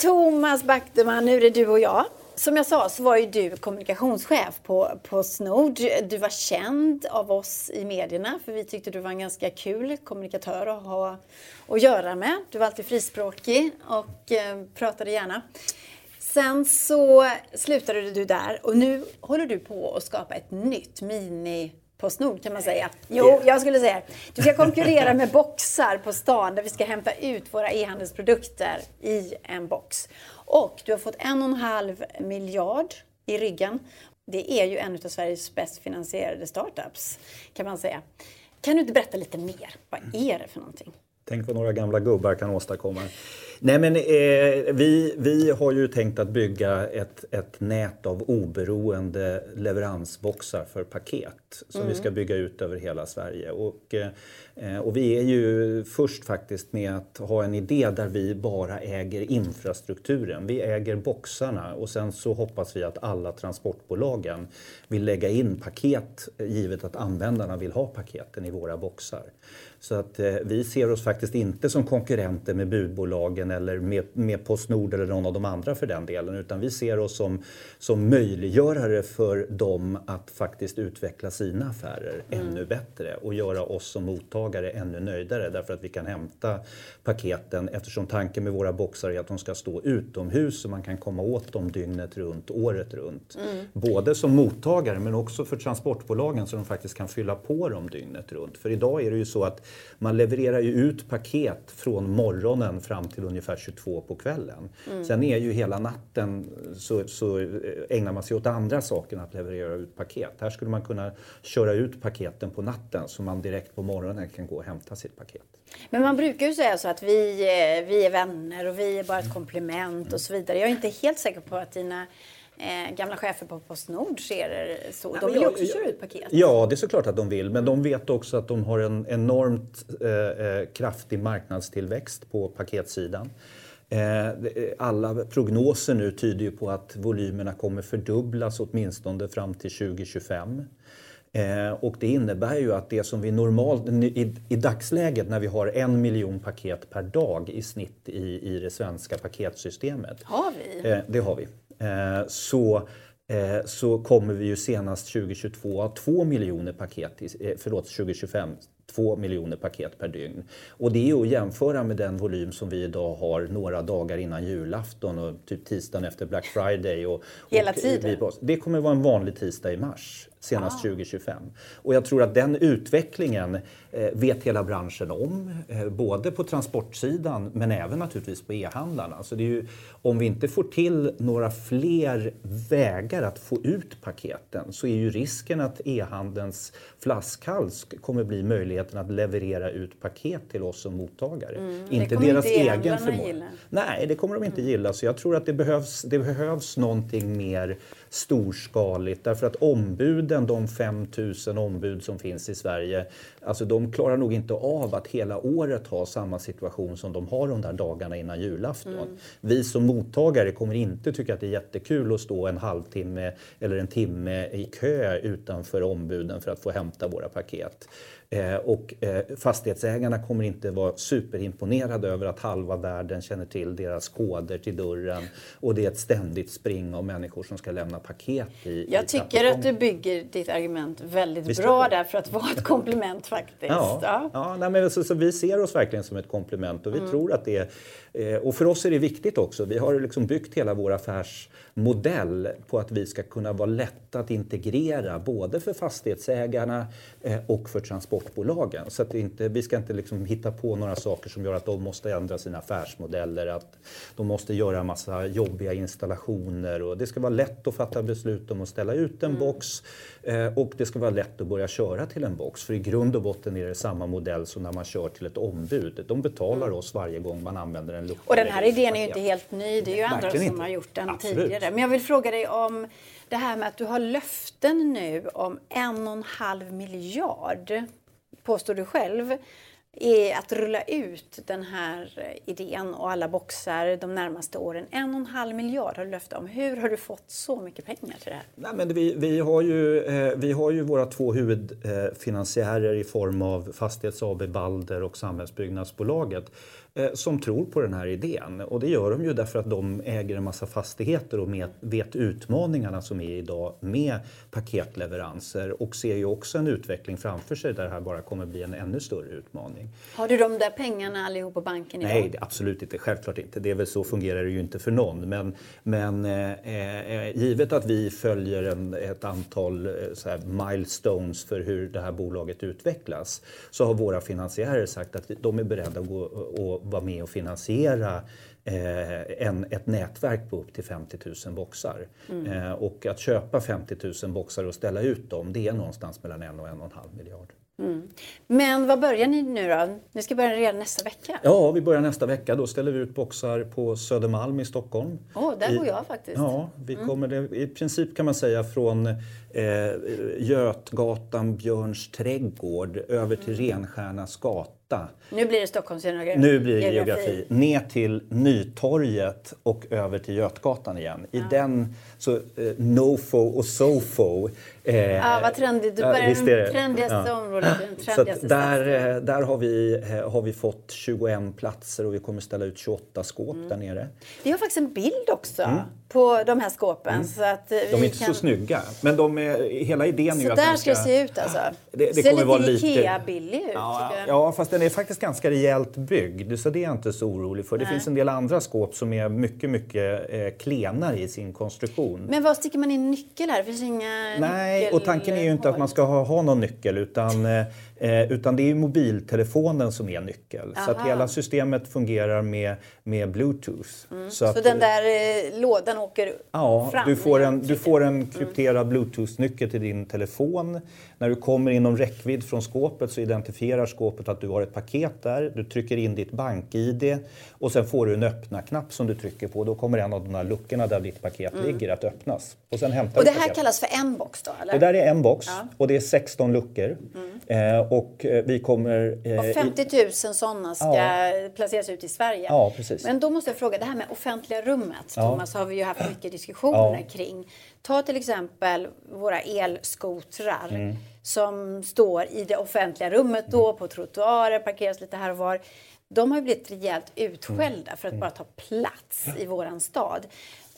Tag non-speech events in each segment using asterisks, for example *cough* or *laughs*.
Thomas Backteman, nu är det du och jag. Som jag sa så var ju du kommunikationschef på Postnord. Du var känd av oss i medierna för vi tyckte du var en ganska kul kommunikatör att ha att göra med. Du var alltid frispråkig och eh, pratade gärna. Sen så slutade du där och nu håller du på att skapa ett nytt mini Postnord kan man säga. Jo, jag skulle säga Du ska konkurrera med boxar på stan där vi ska hämta ut våra e-handelsprodukter i en box. Och du har fått en och en halv miljard i ryggen. Det är ju en av Sveriges bäst finansierade startups kan man säga. Kan du inte berätta lite mer? Vad är det för någonting? Tänk vad några gamla gubbar kan åstadkomma. Nej, men, eh, vi, vi har ju tänkt att bygga ett, ett nät av oberoende leveransboxar för paket som mm. vi ska bygga ut över hela Sverige. Och, eh, och vi är ju först faktiskt med att ha en idé där vi bara äger infrastrukturen. Vi äger boxarna och sen så hoppas vi att alla transportbolagen vill lägga in paket givet att användarna vill ha paketen i våra boxar. Så att eh, vi ser oss faktiskt inte som konkurrenter med budbolagen eller med, med Postnord eller någon av de andra för den delen utan vi ser oss som, som möjliggörare för dem att faktiskt utveckla sina affärer mm. ännu bättre och göra oss som mottagare ännu nöjdare därför att vi kan hämta paketen eftersom tanken med våra boxar är att de ska stå utomhus så man kan komma åt dem dygnet runt, året runt. Mm. Både som mottagare men också för transportbolagen så de faktiskt kan fylla på dem dygnet runt. För idag är det ju så att man levererar ju ut paket från morgonen fram till ungefär 22 på kvällen. Mm. Sen är ju hela natten så, så ägnar man sig åt andra saker än att leverera ut paket. Här skulle man kunna köra ut paketen på natten så man direkt på morgonen kan gå och hämta sitt paket. Men man brukar ju säga så att vi, vi är vänner och vi är bara ett komplement och så vidare. Jag är inte helt säker på att dina eh, gamla chefer på Postnord ser det så. De vill ju också köra ut paket. Ja, det är såklart att de vill. Men de vet också att de har en enormt eh, eh kraftig marknadstillväxt på paketsidan. Eh, alla prognoser nu tyder ju på att volymerna kommer fördubblas åtminstone fram till 2025. Eh, och det innebär ju att det som vi normalt, i, i, dagsläget när vi har en miljon paket per dag i snitt i, i det svenska paketsystemet. Har vi? Eh, det har vi. Eh, så, eh, så kommer vi ju senast 2022 ha 2 miljoner paket, eh, förlåt 2025, 2 miljoner paket per dygn. Och det är att jämföra med den volym som vi idag har några dagar innan julafton och typ tisdagen efter Black Friday. Och, Hela tiden? Det kommer vara en vanlig tisdag i mars senast ah. 2025. Och jag tror att den utvecklingen eh, vet hela branschen om, eh, både på transportsidan men även naturligtvis på e-handlarna. Så det är ju, om vi inte får till några fler vägar att få ut paketen så är ju risken att e-handelns flaskhals kommer bli möjligheten att leverera ut paket till oss som mottagare. Mm, inte deras inte egen förmåga. Nej, det kommer de inte mm. gilla. Så jag tror att det behövs, det behövs någonting mer storskaligt därför att ombuden, de 5000 ombud som finns i Sverige, alltså de klarar nog inte av att hela året ha samma situation som de har de där dagarna innan julafton. Mm. Vi som mottagare kommer inte tycka att det är jättekul att stå en halvtimme eller en timme i kö utanför ombuden för att få hämta våra paket. Eh, och eh, fastighetsägarna kommer inte vara superimponerade över att halva världen känner till deras koder till dörren och det är ett ständigt spring av människor som ska lämna paket i Jag i tycker att du bygger ditt argument väldigt Visst bra där för att vara ett komplement faktiskt. Ja, ja. ja nej, men så, så vi ser oss verkligen som ett komplement och vi mm. tror att det är Eh, och för oss är det viktigt också. Vi har liksom byggt hela vår affärsmodell på att vi ska kunna vara lätta att integrera både för fastighetsägarna och för transportbolagen. Så att inte, vi ska inte liksom hitta på några saker som gör att de måste ändra sina affärsmodeller, att de måste göra massa jobbiga installationer. Och det ska vara lätt att fatta beslut om att ställa ut en mm. box eh, och det ska vara lätt att börja köra till en box. För i grund och botten är det samma modell som när man kör till ett ombud. De betalar mm. oss varje gång man använder en lucka. Och den här idén är ju inte helt ny. Det är ju andra som inte. har gjort den Absolut. tidigare. Men jag vill fråga dig om det här med att du har löften nu om en och en halv miljard, påstår du själv är att rulla ut den här eh, idén och alla boxar de närmaste åren. En och en halv miljard har du löfte om. Hur har du fått så mycket pengar till det här? Nej, men vi, vi, har ju, eh, vi har ju våra två huvudfinansiärer eh, i form av Fastighets AB Balder och Samhällsbyggnadsbolaget. som tror på den här idén. Och det gör de ju därför att de äger en massa fastigheter och med, vet utmaningarna som är idag med paketleveranser och ser ju också en utveckling framför sig där det här bara kommer bli en ännu större utmaning. Har du de där pengarna allihop på banken idag? Nej, absolut inte. Självklart inte. Det är väl så fungerar det ju inte för någon. Men, men eh, eh givet att vi följer en, ett antal eh, här, milestones för hur det här bolaget utvecklas så har våra finansiärer sagt att de är beredda att gå och vara med och finansiera eh, en, ett nätverk på upp till 50 000 boxar. Mm. Eh, och att köpa 50 000 boxar och ställa ut dem, det är någonstans mellan en och en och en halv miljard. Mm. Men vad börjar ni nu då? Ni ska börja redan nästa vecka? Ja, vi börjar nästa vecka. Då ställer vi ut boxar på Södermalm i Stockholm. Åh, oh, där bor jag faktiskt. Ja, vi mm. kommer det, i princip kan man säga från eh, Götgatan, Björns trädgård över till mm. Renstjärnas gata 8. Nu blir det Stockholms geografi. Nu blir det geografi. Ner till Nytorget och över till Götgatan igen. I ja. den, så eh, Nofo och Sofo. Eh, ja, vad trendigt. Du börjar ja, det trendigaste ja. området, trendigaste där, eh, där har vi, eh, har vi fått 21 platser och vi kommer ställa ut 28 skåp mm. där nere. Vi har faktiskt en bild också. Mm på de här skåpen. Mm. Så att de är inte kan... så snygga. Men de är, hela idén är ju att där ska det se ut alltså? Det, det ser lite Ikea-billig ut. Ja, ja, fast den är faktiskt ganska rejält byggd. Så det är jag inte så orolig för. Nej. Det finns en del andra skåp som är mycket, mycket eh, klenare i sin konstruktion. Men var sticker man in nyckel här? Finns inga Nej, och tanken är ju inte att man ska ha, ha någon nyckel utan eh, Eh, utan det är mobiltelefonen som är nyckel. Aha. Så att hela systemet fungerar med, med Bluetooth. Mm. Så, att, så den där eh, lådan åker ja, fram? Du får en, du får en krypterad mm. Bluetooth-nyckel till din telefon. När du kommer inom räckvidd från skåpet så identifierar skåpet att du har ett paket där. Du trycker in ditt bank-id och sen får du en öppna-knapp som du trycker på. Då kommer en av de här luckorna där ditt paket mm. ligger att öppnas. Och, sen hämtar och det här paketet. kallas för en box då? Eller? Det där är en box ja. och det är 16 luckor. Mm. Eh, och eh, vi kommer... Eh, och 50 000 sådana ska ja. placeras ut i Sverige. Ja, precis. Men då måste jag fråga, det här med offentliga rummet, ja. Thomas, har vi ju haft mycket diskussioner ja. kring. Ta till exempel våra elskotrar mm. som står i det offentliga rummet då, på trottoarer, parkeras lite här och var. De har ju blivit rejält utskällda för att mm. bara ta plats i våran stad.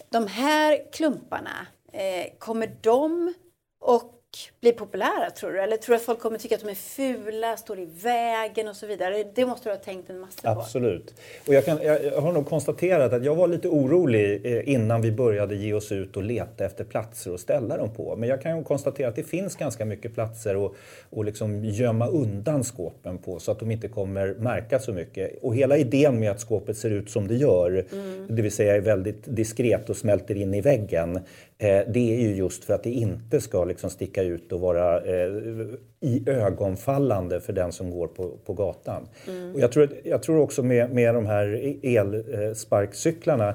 De här klumparna, eh, kommer de och bli populära tror du? Eller tror du att folk kommer tycka att de är fula, står i vägen och så vidare? Det måste du ha tänkt en massa på. Absolut. Och jag, kan, jag har nog konstaterat att jag var lite orolig eh, innan vi började ge oss ut och leta efter platser att ställa dem på. Men jag kan konstatera att det finns ganska mycket platser att och liksom gömma undan skåpen på så att de inte kommer märkas så mycket. Och hela idén med att skåpet ser ut som det gör, mm. det vill säga är väldigt diskret och smälter in i väggen, det är ju just för att det inte ska liksom sticka ut och vara eh, i ögonfallande för den som går på, på gatan. Mm. Och jag, tror, jag tror också med, med de här elsparkcyklarna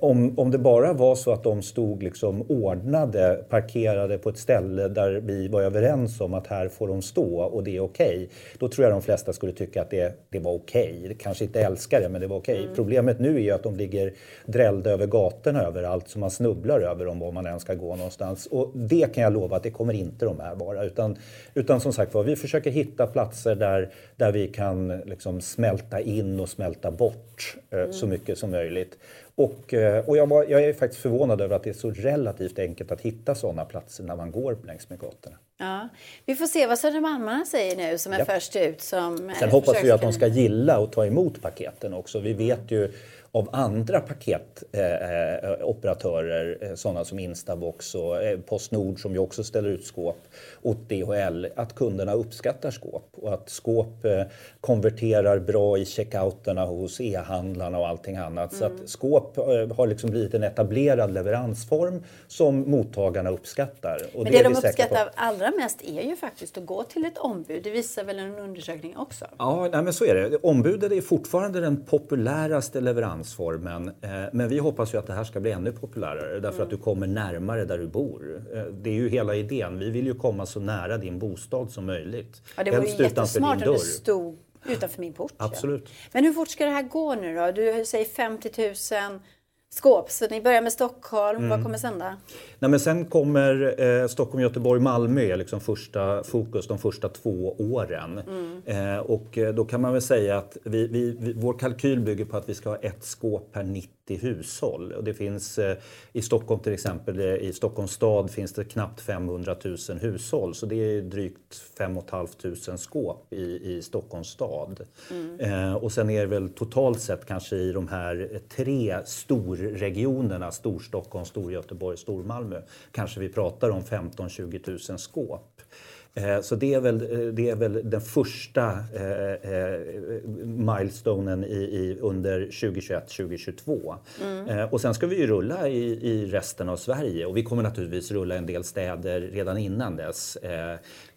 om, om det bara var så att de stod liksom ordnade, parkerade på ett ställe där vi var överens om att här får de stå och det är okej. Okay, då tror jag de flesta skulle tycka att det, det var okej. Okay. Kanske inte älskar det, men det var okej. Okay. Mm. Problemet nu är ju att de ligger drällda över gatorna överallt så man snubblar över dem var man än ska gå någonstans. Och det kan jag lova att det kommer inte de här vara. Utan, utan som sagt var, vi försöker hitta platser där, där vi kan liksom smälta in och smälta bort eh, mm. så mycket som möjligt. Och, eh, och jag, var, jag, är faktiskt förvånad över att det är så relativt enkelt att hitta sådana platser när man går längs med gatorna. Ja. Vi får se vad Södermalmarna säger nu som är ja. först ut. Som Sen hoppas vi att de ska gilla och ta emot paketen också. Vi vet ju av andra paketoperatörer, eh, eh, sådana som Instabox och eh, Postnord som ju också ställer ut skåp, och DHL, att kunderna uppskattar skåp och att skåp eh, konverterar bra i checkouterna hos e-handlarna och allting annat. Mm. Så att mm. skåp eh, har liksom blivit en etablerad leveransform som mottagarna uppskattar. Och men det, det de uppskattar allra mest är ju faktiskt att gå till ett ombud. Det visar väl en undersökning också? Ja, nej, men så är det. Ombudet är fortfarande den populäraste leveransen dansformen. Eh, men vi hoppas ju att det här ska bli ännu populärare därför mm. att du kommer närmare där du bor. Eh, det är ju hela idén. Vi vill ju komma så nära din bostad som möjligt. Ja, det vore ju jättesmart om du stod utanför min port. Absolut. Ja. Men hur fort ska det här gå nu då? Du säger 50 000 skåp. Så ni börjar med Stockholm. Mm. Vad kommer sen då? Nej, men sen kommer eh, Stockholm, Göteborg, Malmö är liksom första fokus de första två åren. Mm. Eh, och eh, då kan man väl säga att vi, vi, vår kalkyl bygger på att vi ska ha ett skåp per 90 hushåll. Och det finns eh, i Stockholm till exempel, eh, i Stockholms stad finns det knappt 500 000 hushåll. Så det är drygt 5 500 skåp i, i Stockholms stad. Mm. Eh, och sen är det väl totalt sett kanske i de här tre storregionerna, Storstockholm, Storgöteborg, Stormalmö, kanske vi pratar om 15-20 000 skåp. Eh, så det är väl, eh, det är väl den första eh, milestonen i, i, under 2021-2022. Mm. Och sen ska vi ju rulla i, i resten av Sverige och vi kommer naturligtvis rulla en del städer redan innan dess.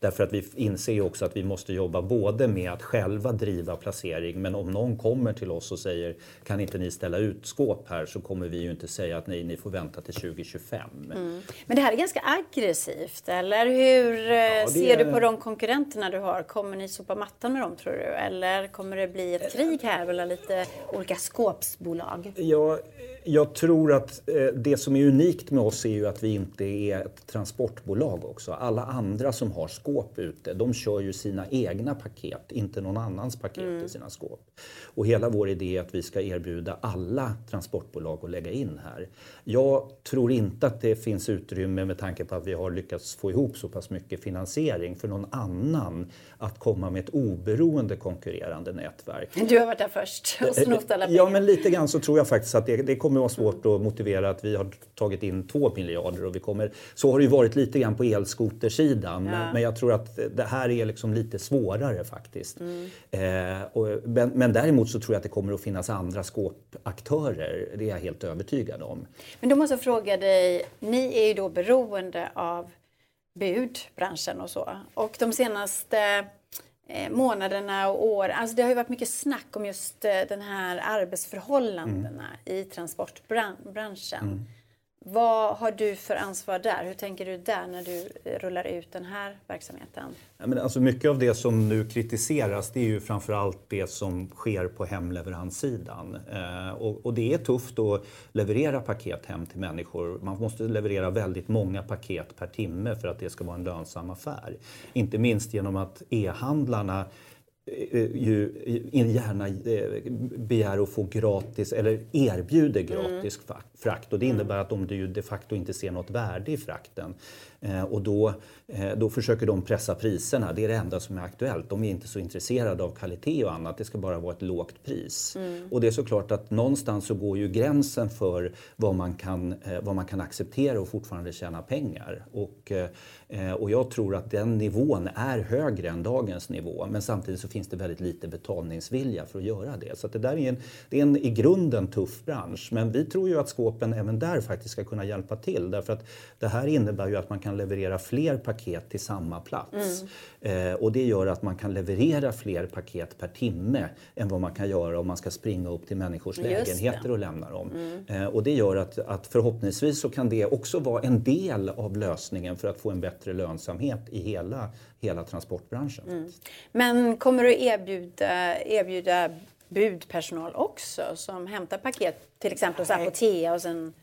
Eh, därför att vi inser ju också att vi måste jobba både med att själva driva placering men om någon kommer till oss och säger kan inte ni ställa ut skåp här så kommer vi ju inte säga att nej, ni får vänta till 2025. Mm. Men det här är ganska aggressivt, eller hur? Ja, ser du på de konkurrenterna du har? Kommer ni sopa mattan med dem tror du? Eller kommer det bli ett krig här mellan lite olika skåpsbolag? Ja, jag tror att eh, det som är unikt med oss är ju att vi inte är ett transportbolag också. Alla andra som har skåp ute, de kör ju sina egna paket, inte någon annans paket mm. i sina skåp. Och hela vår idé är att vi ska erbjuda alla transportbolag att lägga in här. Jag tror inte att det finns utrymme med tanke på att vi har lyckats få ihop så pass mycket finansiering för någon annan att komma med ett oberoende konkurrerande nätverk. Du har varit där först och snott alla pengar. Ja, men lite grann så tror jag faktiskt att det, det kommer vara svårt att motivera att vi har tagit in två miljarder och vi kommer... Så har det ju varit lite grann på elskotersidan, ja. men, men, jag tror att det här är liksom lite svårare faktiskt. Mm. Eh, och, men, men däremot så tror jag att det kommer att finnas andra skåpaktörer, det är jag helt övertygad om. Men då måste jag fråga dig, ni är ju då beroende av budbranschen och så. Och de senaste eh, månaderna och år, alltså det har ju varit mycket snack om just eh, den här arbetsförhållandena mm. i transportbranschen. Mm. Vad har du för ansvar där? Hur tänker du där när du eh, rullar ut den här verksamheten? Ja, men alltså mycket av det som nu kritiseras det är ju framförallt det som sker på hemleveranssidan. Eh, och, och, det är tufft att leverera paket hem till människor. Man måste leverera väldigt många paket per timme för att det ska vara en lönsam affär. Inte minst genom att e-handlarna ju gärna eh, begär att få gratis eller erbjuder gratis mm. frakt. Och det innebär att om du de facto inte ser något värde i frakten Eh, och då, eh, då försöker de pressa priserna. Det är det enda som är aktuellt. De är inte så intresserade av kvalitet och annat. Det ska bara vara ett lågt pris. Mm. Och det är såklart att någonstans så går ju gränsen för vad man kan, eh, vad man kan acceptera och fortfarande tjäna pengar. Och, och jag tror att den nivån är högre än dagens nivå. Men samtidigt så finns det väldigt lite betalningsvilja för att göra det. Så det där är en, det är en i grunden tuff bransch. Men vi tror ju att skåpen även där faktiskt ska kunna hjälpa till. Därför att det här innebär ju att man kan kan leverera fler paket till samma plats. Mm. Eh, och det gör att man kan leverera fler paket per timme än vad man kan göra om man ska springa upp till människors Just lägenheter det. och lämna dem. Mm. Eh, och det gör att, att förhoppningsvis så kan det också vara en del av lösningen för att få en bättre lönsamhet i hela, hela transportbranschen. Mm. Men kommer du erbjuda, erbjuda budpersonal också som hämtar paket till exempel hos Apotea och sen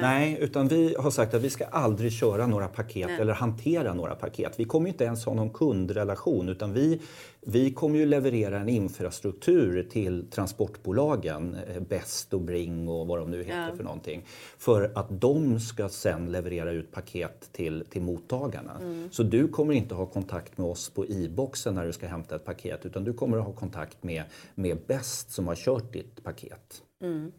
Nej. utan vi har sagt att vi ska aldrig köra några paket Nej. eller hantera några paket. Vi kommer inte ens ha någon kundrelation utan vi, vi kommer ju leverera en infrastruktur till transportbolagen, eh, Best och Bring och vad de nu heter ja. för någonting. För att de ska sen leverera ut paket till, till mottagarna. Mm. Så du kommer inte ha kontakt med oss på e-boxen när du ska hämta ett paket utan du kommer ha kontakt med, med Best som har kört ditt paket. Mm.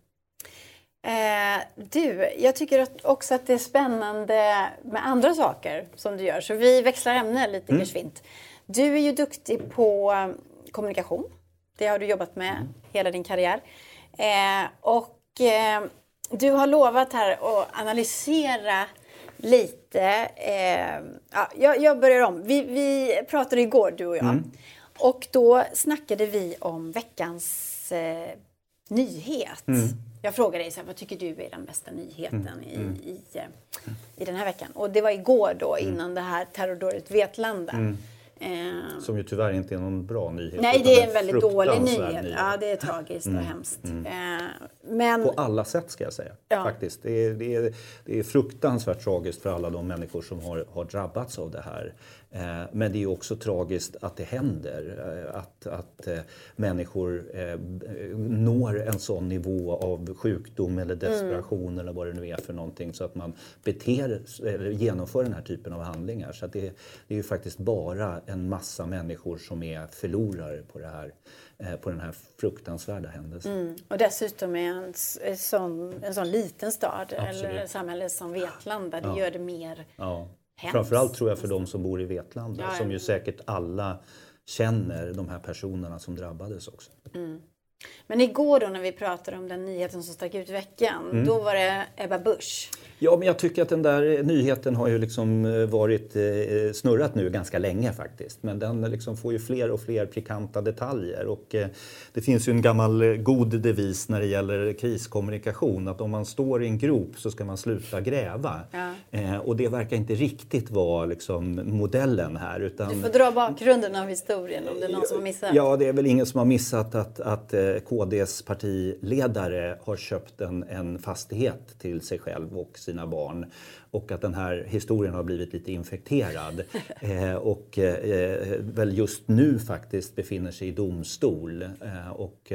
Eh, du, jag tycker också att det är spännande med andra saker som du gör. Så vi växlar ämne lite mm. Gersvint. Du är ju duktig på um, kommunikation. Det har du jobbat med mm. hela din karriär. Eh, och eh, du har lovat här att analysera lite. Eh, ja, jag, jag, börjar om. Vi, vi pratade igår, du och jag. Mm. Och då snackade vi om veckans eh, nyhet. Mm. Jag frågade dig så här, vad tycker du är den bästa nyheten mm. i, mm. i, i den här veckan? Och det var igår då mm. innan det här terrordådet Vetlanda. Eh, Som ju tyvärr inte är någon bra nyhet. Nej, det är en väldigt dålig nyhet. nyhet. Ja, det är tragiskt och mm. hemskt. Mm. Eh, Men... På alla sätt ska jag säga. Ja. Faktiskt. Det, är, det, är, det är fruktansvärt tragiskt för alla de människor som har, har drabbats av det här. Eh, men det är också tragiskt att det händer. Eh, att, att eh, människor når en sån nivå av sjukdom eller desperation mm. eller vad det nu är för någonting så att man beter, eller genomför den här typen av handlingar. Så det, det är ju faktiskt bara en massa människor som är förlorare på det här på den här fruktansvärda händelsen. Mm. Och dessutom är en, en, sån, en sån liten stad Absolut. eller samhälle som Vetlanda, det ja. gör det mer ja. Hemskt. Framförallt tror jag för de som bor i Vetlanda ja, som ju säkert alla känner de här personerna som drabbades också. Mm. Men igår då när vi pratade om den nyheten som stack ut i veckan, mm. då var det Ebba Busch. Ja, men jag tycker att den där nyheten har ju liksom eh, varit eh, snurrat nu ganska länge faktiskt. Men den liksom får ju fler och fler pikanta detaljer. Och eh, det finns ju en gammal god devis när det gäller kriskommunikation att om man står i en grop så ska man sluta gräva. Ja. och det verkar inte riktigt vara liksom modellen här. Utan... Du får dra bakgrunden av historien om det är någon som har missat. Ja, det är väl ingen som har missat att, att KDs partiledare har köpt en, en fastighet till sig själv och sina barn och att den här historien har blivit lite infekterad *laughs* eh, och eh, väl just nu faktiskt befinner sig i domstol. Eh, och,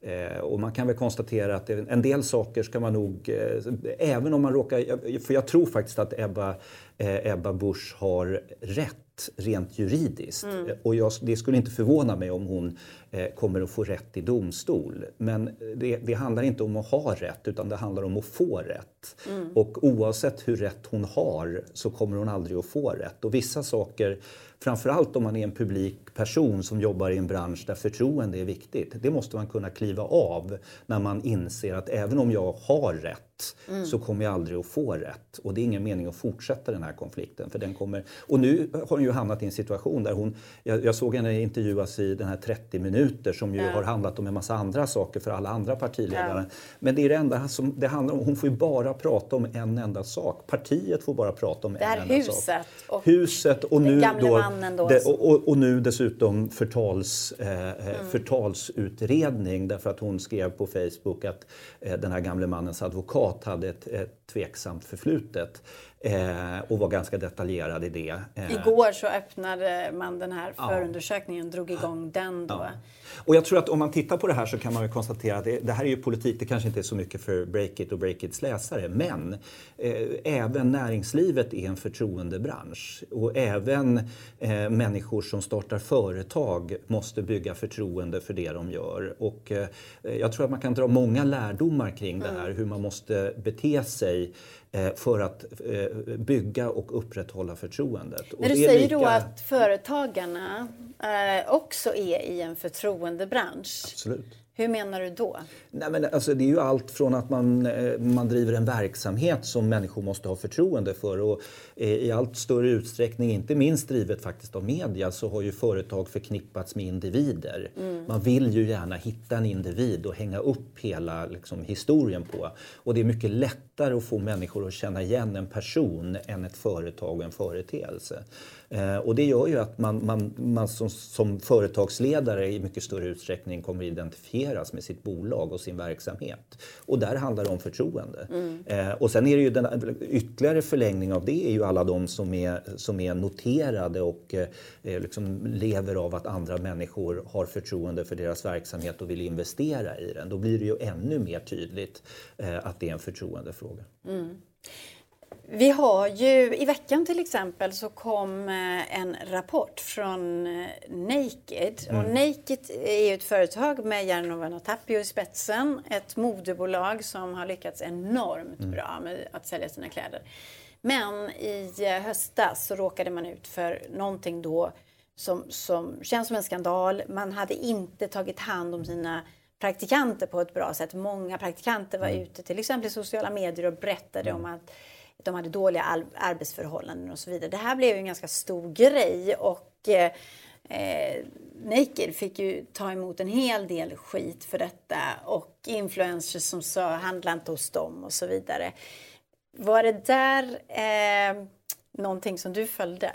eh, och man kan väl konstatera att en del saker ska man nog, eh, även om man råkar, för jag tror faktiskt att Ebba, eh, Ebba Busch har rätt rent juridiskt. Mm. Och jag, det skulle inte förvåna mig om hon eh, kommer att få rätt i domstol. Men det, det, handlar inte om att ha rätt utan det handlar om att få rätt. Mm. Och oavsett hur rätt hon har så kommer hon aldrig att få rätt. Och vissa saker framförallt om man är en publik person som jobbar i en bransch där förtroende är viktigt. Det måste man kunna kliva av när man inser att även om jag har rätt mm. så kommer jag aldrig att få rätt. Och det är ingen mening att fortsätta den här konflikten. För den kommer... Och nu har hon ju hamnat i en situation där hon... Jag, jag såg henne intervjuas i den här 30 minuter som ju ja. har handlat om en massa andra saker för alla andra partiledare. Ja. Men det är det enda som det handlar om. Hon får ju bara prata om en enda sak. Partiet får bara prata om en enda huset sak. Och huset och nu då det, och, och, nu dessutom förtals, eh, eh, mm. förtalsutredning därför att hon skrev på Facebook att eh, den här gamle mannens advokat hade ett, ett tveksamt förflutet. Eh, och var ganska detaljerad i det. Eh, Igår så öppnade man den här förundersökningen och drog igång den då. Ja. Och jag tror att om man tittar på det här så kan man ju konstatera att det, det här är ju politik, det kanske inte är så mycket för Breakit och Breakits läsare, men eh, även näringslivet är en förtroendebransch. Och även eh, människor som startar företag måste bygga förtroende för det de gör. Och eh, jag tror att man kan dra många lärdomar kring det här, mm. hur man måste bete sig för att eh, bygga och upprätthålla förtroendet. Men du säger lika... då att företagarna eh, också är i en förtroendebransch. Absolut. Hur menar du då? Nej, men alltså, det är ju allt från att man, man driver en verksamhet som människor måste ha förtroende för och i allt större utsträckning, inte minst drivet faktiskt av media, så har ju företag förknippats med individer. Mm. Man vill ju gärna hitta en individ och hänga upp hela liksom, historien på. Och det är mycket lättare att få människor att känna igen en person än ett företag och en företeelse. Eh, och det gör ju att man, man, man som, som, företagsledare i mycket större utsträckning kommer identifieras med sitt bolag och sin verksamhet. Och där handlar det om förtroende. Mm. Eh, och sen är det ju den ytterligare förlängning av det är ju alla de som är, som är noterade och eh, liksom lever av att andra människor har förtroende för deras verksamhet och vill investera i den. Då blir det ju ännu mer tydligt eh, att det är en förtroendefråga. Mm. Vi har ju i veckan till exempel så kom eh, en rapport från eh, Naked. Mm. Och Naked är ett företag med Jarno Tapio i spetsen. Ett modebolag som har lyckats enormt mm. bra med att sälja sina kläder. Men i eh, höstas så råkade man ut för någonting då som, som känns som en skandal. Man hade inte tagit hand om sina praktikanter på ett bra sätt. Många praktikanter var mm. ute till exempel i sociala medier och berättade mm. om att de hade dåliga arbetsförhållanden och så vidare. Det här blev ju en ganska stor grej och eh, eh, Naked fick ju ta emot en hel del skit för detta och influencers som sa handla inte hos dem och så vidare. Var det där eh, någonting som du följde?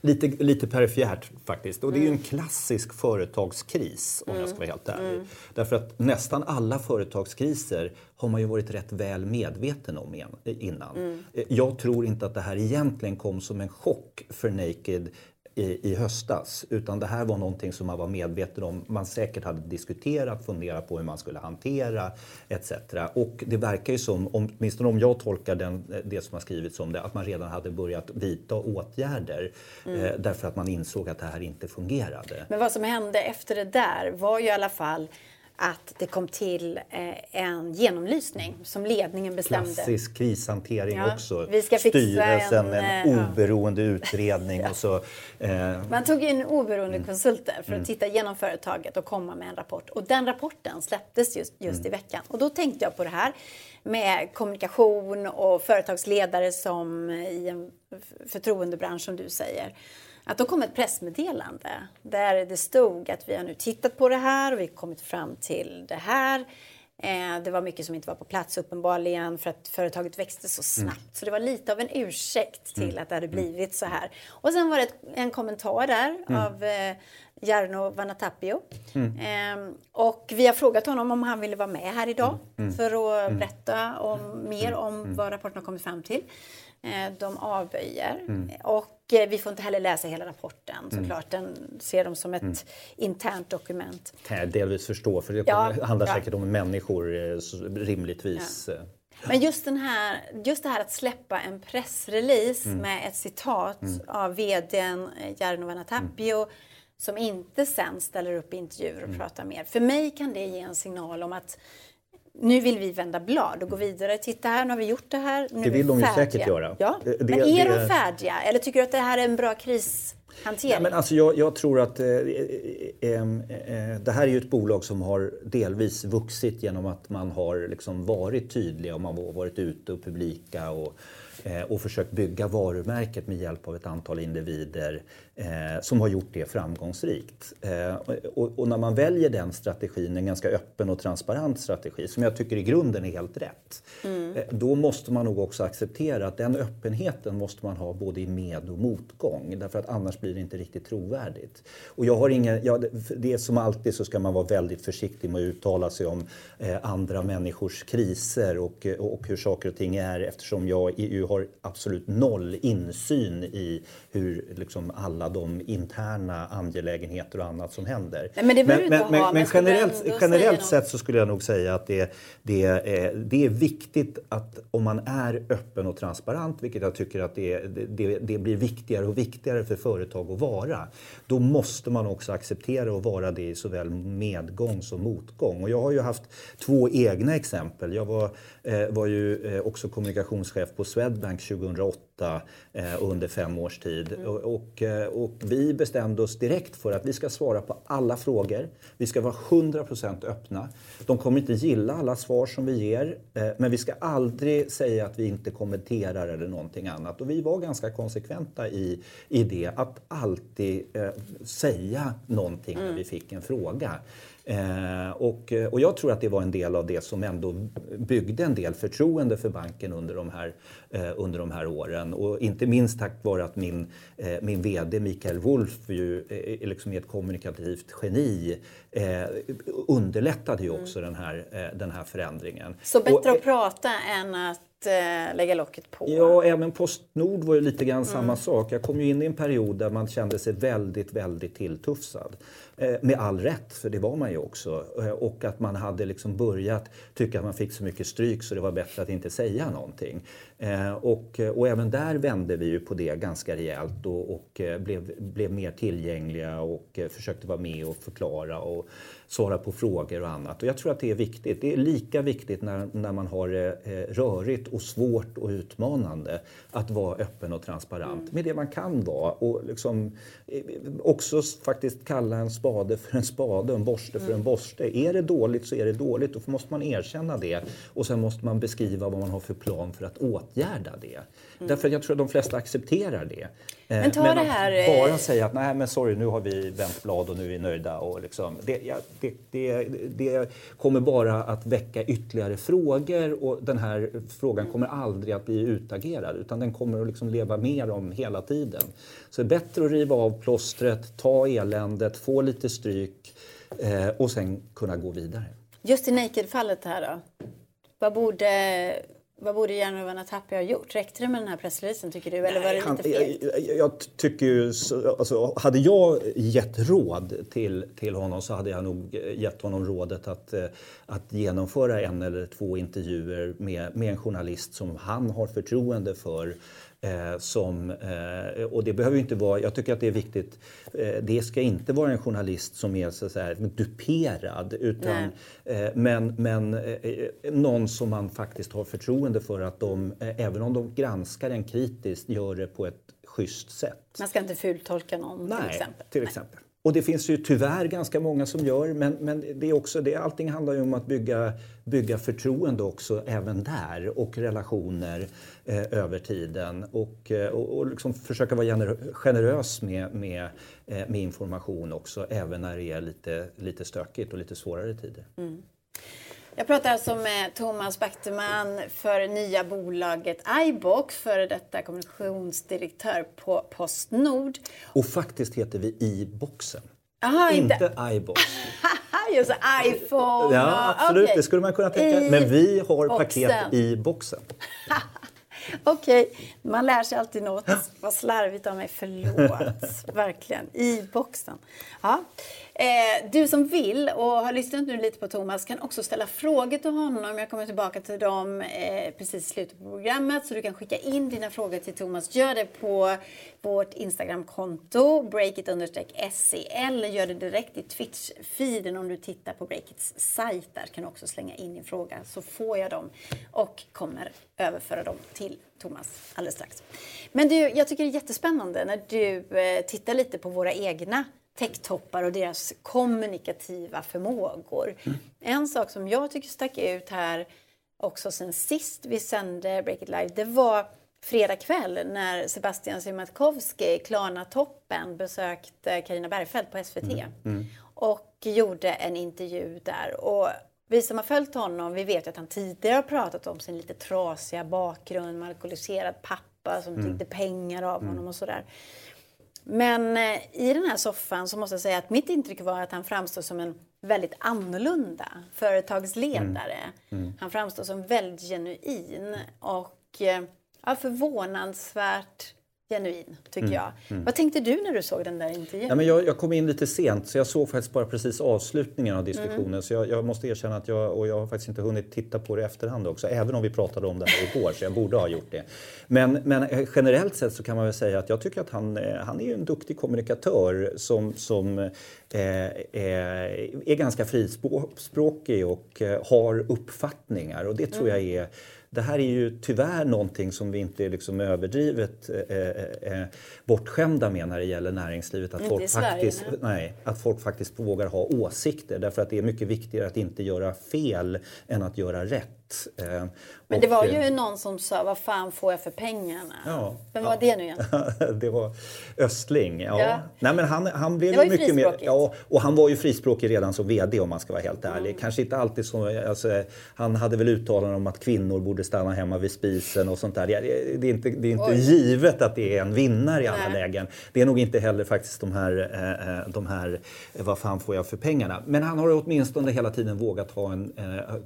Lite, lite perifert faktiskt. Och det är ju en klassisk företagskris om jag ska vara helt ärlig. Därför att nästan alla företagskriser har man ju varit rätt väl medveten om innan. Jag tror inte att det här egentligen kom som en chock för Naked i, i höstas. Utan det här var någonting som man var medveten om. Man säkert hade diskuterat, funderat på hur man skulle hantera etc. Och det verkar ju som, åtminstone om jag tolkar den, det som har skrivits om det, att man redan hade börjat vidta åtgärder mm. eh, därför att man insåg att det här inte fungerade. Men vad som hände efter det där var ju i alla fall att det kom till eh, en genomlysning som ledningen bestämde. Klassisk krishantering ja, också. Vi ska Styrelsen, en, en eh, oberoende ja. *laughs* utredning ja. och så. Eh. Man tog in oberoende mm. konsulter för att mm. titta igenom företaget och komma med en rapport. Och den rapporten släpptes just, just mm. i veckan. Och då tänkte jag på det här med kommunikation och företagsledare som i en förtroendebransch som du säger att då kom ett pressmeddelande där det stod att vi har nu tittat på det här och vi har kommit fram till det här. Eh, det var mycket som inte var på plats uppenbarligen för att företaget växte så mm. snabbt. Mm. Så det var lite av en ursäkt till mm. att det hade mm. blivit så här. Och sen var det en kommentar där mm. av eh, Jarno Vanatapio. Mm. Eh, och vi har frågat honom om han ville vara med här idag för att berätta om, mer om vad rapporten har kommit fram till. Eh, de avböjer. Mm. Och eh, vi får inte heller läsa hela rapporten mm. såklart. Den ser de som ett mm. internt dokument. Kan jag delvis förstå, för det ja, handlar ja. säkert om människor eh, rimligtvis. Ja. Men just, den här, just det här att släppa en pressrelease mm. med ett citat mm. av vdn Jarno Vanatapio mm. som inte sen ställer upp intervjuer och pratar mer. För mig kan det ge en signal om att nu vill vi vända blad och gå vidare. Titta här, nu har vi gjort det här. Nu det vill de ju säkert göra. Ja. Det, men är det... de färdiga? Eller tycker du att det här är en bra krishantering? Ja, men alltså jag, jag tror att eh, eh, eh, det här är ju ett bolag som har delvis vuxit genom att man har liksom varit tydliga och man har varit ute och publika och Eh, och försökt bygga varumärket med hjälp av ett antal individer eh, som har gjort det framgångsrikt. Eh, och, och, när man väljer den strategin, en ganska öppen och transparent strategi som jag tycker i grunden är helt rätt, mm. eh, då måste man nog också acceptera att den öppenheten måste man ha både i med och motgång därför att annars blir det inte riktigt trovärdigt. Och jag har ingen, ja, det är som alltid så ska man vara väldigt försiktig med att uttala sig om eh, andra människors kriser och, och hur saker och ting är eftersom jag ju har absolut noll insyn i hur liksom, alla de interna angelägenheter och annat som händer. Nej, men, men, men, men, men generellt, generellt sett så skulle jag nog säga att det, det, är, det är viktigt att om man är öppen och transparent, vilket jag tycker att det, det, det blir viktigare och viktigare för företag att vara, då måste man också acceptera att vara det i såväl medgång som motgång. Och jag har ju haft två egna exempel. Jag var, eh, var ju eh, också kommunikationschef på Swedbank 2008 eh, under fem års tid. Mm. Och, och, eh, och, vi bestämde oss direkt för att vi ska svara på alla frågor. Vi ska vara 100% öppna. De kommer inte gilla alla svar som vi ger, eh, men vi ska aldrig säga att vi inte kommenterar eller någonting annat. Och vi var ganska konsekventa i, i det, att alltid eh, säga någonting mm. när vi fick en fråga. Eh, och, och jag tror att det var en del av det som ändå byggde en del förtroende för banken under de här, eh, under de här åren. Och inte minst tack vare att min, eh, min VD Mikael Wolf ju, eh, liksom är ett kommunikativt geni eh, underlättade ju också mm. den, här, eh, den här förändringen. Så bättre och, att prata än att eh, lägga locket på? Ja, även Postnord var ju lite grann mm. samma sak. Jag kom ju in i en period där man kände sig väldigt, väldigt tilltufsad. Eh, med all rätt, för det var man ju också. Eh, och att man hade liksom börjat tycka att man fick så mycket stryk så det var bättre att inte säga någonting. Eh, och, och även där vände vi ju på det ganska rejält och, och blev, blev mer tillgängliga och försökte vara med och förklara. Och, svara på frågor och annat. Och jag tror att det är viktigt. Det är lika viktigt när, när man har det eh, rörigt och svårt och utmanande att vara öppen och transparent mm. med det man kan vara. Och liksom, eh, också faktiskt kalla en spade för en spade och en borste mm. för en mm. borste. Är det dåligt så är det dåligt. Då måste man erkänna det och sen måste man beskriva vad man har för plan för att åtgärda det. Mm. Därför att jag tror att de flesta accepterar det. Men, ta men det här... att bara säga att nej men sorry nu har vi vänt blad och nu är vi nöjda. Och liksom, det, ja, det, det, det kommer bara att väcka ytterligare frågor och den här frågan frågan kommer aldrig att bli utagerad utan den kommer att liksom leva med dem hela tiden. Så det är bättre att riva av plåstret, ta eländet, få lite stryk eh, och sen kunna gå vidare. Just i Naked-fallet här då? Vad borde vad borde Järnrövarna Tappi ha gjort? Räckte det med den här pressreleasen tycker du? Eller var det lite han, fegt? Jag, jag, tycker ju, alltså, hade jag gett råd till, till honom så hade jag nog gett honom rådet att, eh, att genomföra en eller två intervjuer med, med en journalist som han har förtroende för Eh, som, eh, och det behöver inte vara, jag tycker att det är viktigt, eh, det ska inte vara en journalist som är så här, duperad utan, men, men någon som man faktiskt har förtroende för att de, även om de granskar en kritiskt, gör det på ett schysst sätt. Man ska inte fultolka någon Nej, till exempel. Till exempel. Och det finns ju tyvärr ganska många som gör, men, men det är också, det, allting handlar ju om att bygga, bygga förtroende också även där och relationer eh, över tiden och, eh, och, och liksom försöka vara generös med, med, eh, med information också även när det är lite, lite stökigt och lite svårare tider. Mm. Jag pratar alltså med Thomas Backterman för nya bolaget iBox, före detta kommunikationsdirektör på Postnord. Och faktiskt heter vi i-boxen. inte, inte iBox. *laughs* Just iPhone. Ja, absolut. Okay. Det skulle man kunna tänka. Men vi har boxen. paket i boxen. *laughs* Okej, okay. man lär sig alltid något. Vad slarvigt av mig. Förlåt. *laughs* Verkligen. I boxen. Ja. Eh, du som vill och har lyssnat nu lite på Thomas kan också ställa frågor till honom. Jag kommer tillbaka till dem eh, precis i slutet på programmet. Så du kan skicka in dina frågor till Thomas. Gör det på vårt Instagramkonto, breakit-se eller gör det direkt i Twitch-feeden om du tittar på Breakits sajt. Där kan du också slänga in din fråga så får jag dem och kommer överföra dem till Thomas alldeles strax. Men du, jag tycker det är jättespännande när du eh, tittar lite på våra egna techtoppar och deras kommunikativa förmågor. Mm. En sak som jag tycker stack ut här också sen sist vi sände Break It Live, det var fredag kväll när Sebastian Siemiatkowski, Klarna-toppen, besökte Karina Bergfeldt på SVT mm. Mm. och gjorde en intervju där. Och vi som har följt honom, vi vet att han tidigare har pratat om sin lite trasiga bakgrund, med alkoholiserad pappa som mm. tyckte pengar av honom mm. och sådär. Men eh, i den här soffan så måste jag säga att mitt intryck var att han framstår som en väldigt annorlunda företagsledare. Mm. Mm. Han framstår som väldigt genuin och eh, ja, förvånansvärt genuin, tycker mm. jag. Mm. Vad tänkte du när du såg den där intervjun? Ja, men jag, jag, kom in lite sent, så jag såg faktiskt bara precis avslutningen av diskussionen. Mm. Så jag, jag, måste erkänna att jag, och jag har faktiskt inte hunnit titta på det i efterhand också, även om vi pratade om det här igår, så jag borde ha gjort det. Men, men eh, generellt sett så kan man väl säga att jag tycker att han, eh, han är en duktig kommunikatör som, som eh, är ganska frispråkig och har uppfattningar och det tror jag är det här är ju tyvärr någonting som vi inte är liksom överdrivet eh, eh, eh bortskämda med när det gäller näringslivet. Att folk, faktiskt, nej, att folk faktiskt vågar ha åsikter. Därför att det är mycket viktigare att inte göra fel än att göra rätt. Eh, Men det var ju eh, någon som sa, vad fan får jag för pengarna? Ja, Vem var ja. det nu igen? *laughs* det var Östling. Ja. ja. Nej, men han, han blev det var ju mycket mer, ja, och han var ju frispråkig redan som VD om man ska vara helt ärlig. Mm. Kanske inte alltid så, alltså, han hade väl uttalanden om att kvinnor borde stanna hemma vid spisen och sånt där. Det, är inte, det är inte givet att det är en vinnare i alla Nej. lägen. Det är nog inte heller faktiskt de här, eh, eh de här, vad fan får jag för pengarna? Men han har åtminstone hela tiden vågat ha en,